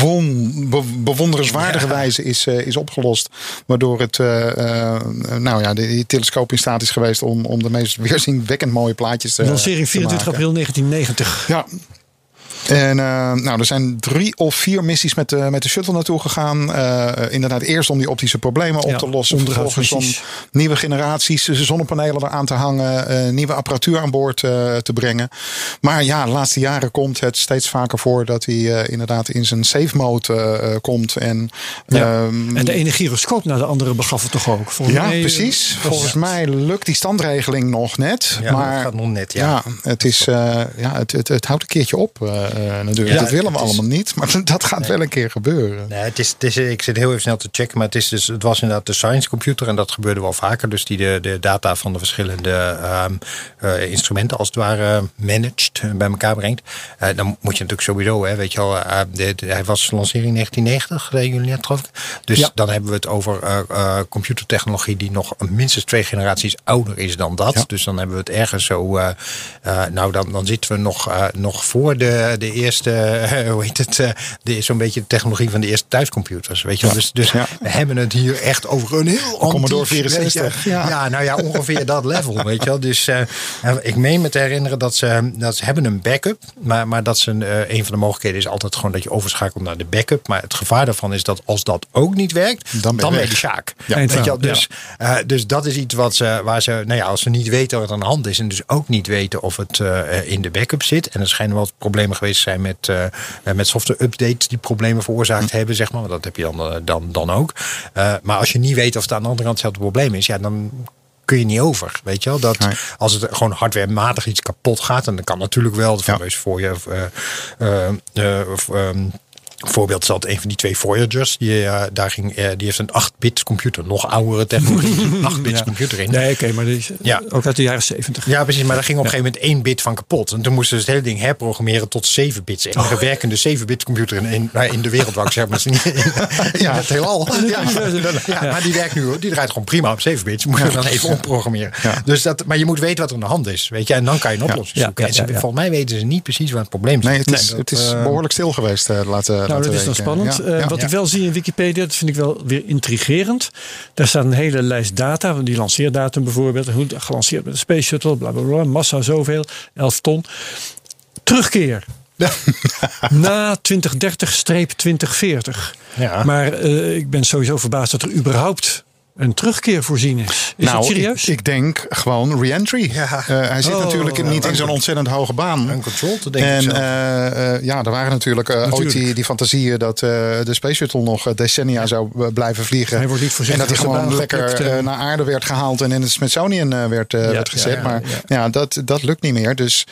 won, be- bewonderenswaardige wijze is, eh, is opgelost. Waardoor het, eh, eh, nou ja, die, die telescoop in staat is geweest om, om de meest *laughs* weerzinwekkend mooie plaatjes te Lancering te 24 maken. april 1990. Ja. En eh, nou, er zijn drie of vier missies met de, met de shuttle naartoe gegaan. Eh, inderdaad, eerst om die optische problemen op Ja, te lossen. Vervolgens om nieuwe generaties zonnepanelen eraan te hangen. eh, nieuwe apparatuur aan boord eh, te brengen. Maar ja, de laatste jaren komt het steeds vaker voor dat hij eh, inderdaad in zijn safe mode eh, eh, komt. En, Ja. ehm, En de ene gyroscoop naar de andere begaf het toch ook? Volgens ja, mij, eh, precies. Volgens mij lukt die standregeling nog net. Ja, maar dat gaat nog net, ja. ja, het, is, eh, ja het, het, het houdt een keertje op eh, eh, natuurlijk. Ja, dat willen we is- allemaal niet, maar *laughs* dat gaat wel een keer gebeuren. Nee, het is, het is, ik zit heel even snel te checken, maar het, is dus, het was inderdaad de science computer en dat gebeurde wel vaker. Dus die de, de data van de verschillende ehm, eh, instrumenten als het ware managed, eh, bij elkaar brengt. Eh, dan moet je natuurlijk sowieso, hè, weet je wel, eh, de- de- hij was lancering 1990, deden jullie net geloof ik. Dus Ja. dan hebben we het over eh, eh, computertechnologie die nog minstens twee generaties ouder is dan dat. Ja. Dus dan hebben we het ergens zo, eh, eh, nou dan, dan zitten we nog, eh, nog voor de, de eerste, eh, *laughs* hoe heet het, eh, de, zo'n beetje de technologie van de eerste thuiscomputers. Weet je wel? Dus, dus we hebben het hier echt over een heel Commodore antiek, weet je. 64, ja. Nou ja, ongeveer dat level, *laughs* weet je wel. Dus eh, ik meen me te herinneren dat ze, dat ze hebben een backup. Maar, maar dat ze, eh, een van de mogelijkheden is altijd gewoon dat je overschakelt naar de backup. Maar het gevaar daarvan is dat als dat ook niet werkt, Dan ben je ben je weg. de Sjaak. Ja. Weet je wel? Dus, eh, dus dat is iets wat ze, waar ze, nou ja, als ze niet weten wat er aan de hand is. En dus ook niet weten of het eh, in de backup zit. En er schijnen wel problemen geweest zijn met, eh, eh, met software updates die problemen veroorzaakt hebben, zeg maar. Want dat heb je dan, eh, dan, dan ook. Maar als je niet weet of het aan de andere kant hetzelfde probleem is, ja, dan kun je niet over. Weet je wel? Dat Nee. als het gewoon hardwarematig iets kapot gaat, en dat kan natuurlijk wel, fameus voor je. eh, eh, eh, Een voorbeeld altijd een van die twee Voyagers. Die, eh, daar ging, eh, die heeft een 8-bit computer, nog oudere technologie, *laughs* een 8-bit Ja. computer in. Nee, oké, maar die is Ja. ook uit de jaren 70. Ja, precies. Maar daar ging op een gegeven moment één bit van kapot. En toen moesten ze het hele ding herprogrammeren tot 7 bits. De enige werkende 7-bit computer in, in, nou, in de wereld, wou ik zeggen. Maar niet in, *laughs* in het heelal. Ja, ja, maar die werkt nu, hoor. die draait gewoon prima op 7 bits. Moet je dan even omprogrammeren. Ja. Dus dat, maar je moet weten wat er aan de hand is. Weet je? En dan kan je een oplossing Ja, zoeken. ja, En ze- ja, ja. Volgens mij weten ze niet precies waar het probleem zit. Nee, het is, dat, het is eh, behoorlijk stil geweest. eh, laten, Nou, dat is dan spannend. Ja, Eh, wat ik wel zie in Wikipedia, dat vind ik wel weer intrigerend. Daar staat een hele lijst data, die lanceerdatum bijvoorbeeld. Hoe gelanceerd met de Space Shuttle, bla bla bla. Massa zoveel, 11 ton. Terugkeer. *laughs* Na 2030-2040. Ja. Maar eh, ik ben sowieso verbaasd dat er überhaupt een terugkeer voorzien is. Is nou, dat serieus? Ik, ik denk gewoon re-entry. Ja. Eh, hij zit Oh, natuurlijk niet in zo'n ontzettend hoge baan. Uncontrolled, denk ik En zelf. eh, eh, ja, er waren natuurlijk, eh, ooit Natuurlijk. die, die fantasieën dat eh, de Space Shuttle nog decennia zou blijven vliegen. Hij wordt niet en voorzichtig dat hij gewoon lekker naar aarde werd gehaald en in het Smithsonian werd, werd gezet. ja, maar ja. ja, dat, dat lukt niet meer. Dus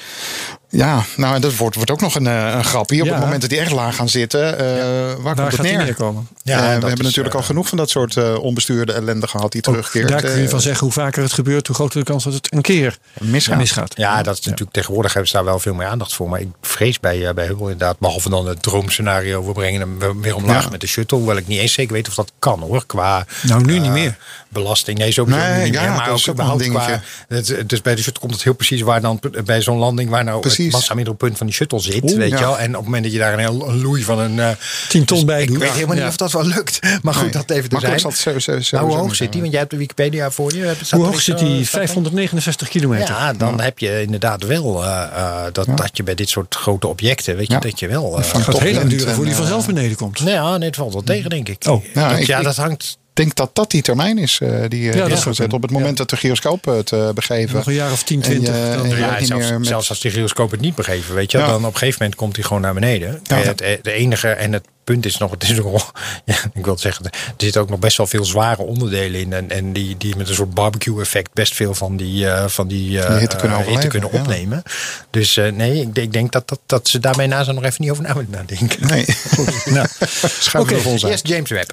ja, nou, en dat wordt, wordt ook nog een, eh, een grapje. Op Ja. het moment dat die echt laag gaan zitten, eh, waar Waar komt het neer? neerkomen? Ja, Eh, we hebben is, natuurlijk eh, al genoeg van dat soort eh, onbestuurde ellende gehad die terugkeert. Daar kun je Eh, van zeggen, hoe vaker het gebeurt, hoe groter de kans dat het een keer misgaat. misgaat. Ja, dat is natuurlijk tegenwoordig hebben ze daar wel veel meer aandacht voor. Maar ik vrees bij, eh, bij Hubble inderdaad, behalve dan het droomscenario, we brengen hem weer- omlaag Ja. met de shuttle. Hoewel ik niet eens zeker weet of dat kan hoor. Qua Nou, nu niet eh, meer. belasting. Nee, sowieso Nee, niet ja, meer. Maar dat is ook ook een überhaupt qua. Het, dus bij de shuttle komt het heel precies waar dan bij zo'n landing waar nou Precies. Het massamiddelpunt van die shuttle zit. Oeh, weet ja. je wel. En op het moment dat je daar een heel een loei van een. eh, 10 ton bij ik doet. weet helemaal niet of dat wel lukt. *laughs* Maar goed, Nee. dat even te zijn. zal het zo- zo- zo- Nou, hoe hoog zit die? Want jij hebt de Wikipedia voor je. Heb- staat Hoe hoog zit eh, die? staat er- 569 kilometer. ja, dan heb je inderdaad wel eh, dat, dat je bij dit soort grote objecten, weet je, dat je wel. Het gaat heel lang duren voor die vanzelf beneden komt. nou ja, nee, het valt wel tegen, denk ik. Oh. Ja, ik- ja, dat hangt. Ik denk dat dat die termijn is eh, die eh, dat is gezet. Op het moment dat de gyroscoop het eh, begeven. Nog een jaar of 10, En je- 20. dan- Ja, zelfs, meer met- zelfs als die gyroscoop het niet begeven, weet je, Ja. dan op een gegeven moment komt hij gewoon naar beneden. Ja. Het, de enige en het punt is nog, het is nog, *laughs* ja, ik wil zeggen, er zitten ook nog best wel veel zware onderdelen in en, en die, die met een soort barbecue effect best veel van die, eh, van die, eh, Die hitte kunnen eh, overleven, kunnen ja. opnemen. Dus eh, nee, ik, denk- ik denk dat, dat, dat ze daarmee na nog even niet over na moeten nadenken. Nee, *laughs* Nou, Oké, we vol zijn. eerst James Webb.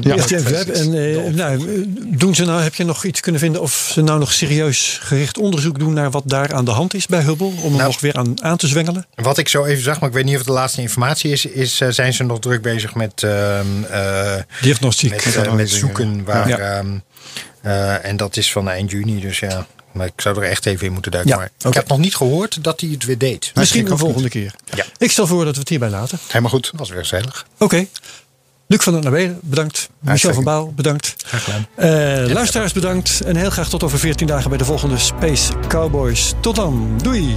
Ja, Eerst James Webb. En eh, nou, doen ze nou, heb je nog iets kunnen vinden of ze nou nog serieus gericht onderzoek doen naar wat daar aan de hand is bij Hubble? Om hem Nou. nog weer aan, aan te zwengelen? Wat ik zo even zag, maar ik weet niet of het de laatste informatie is, is eh, zijn ze nog druk bezig met, ehm, eh, Diagnostiek. met, eh, met zoeken waar. Ja. ehm, eh, en dat is van eind juni, dus ja. Maar ik zou er echt even in moeten duiken. Ja, maar ik heb nog niet gehoord dat hij het weer deed. Misschien ook volgende keer. Ja. Ik stel voor dat we het hierbij laten. Helemaal goed. Dat was weer gezellig. Oké. Luc van der Nabelen, bedankt. Michel van Bouw, bedankt. Graag gedaan. Luisteraars, bedankt. En heel graag tot over 14 dagen bij de volgende Space Cowboys. Tot dan. Doei.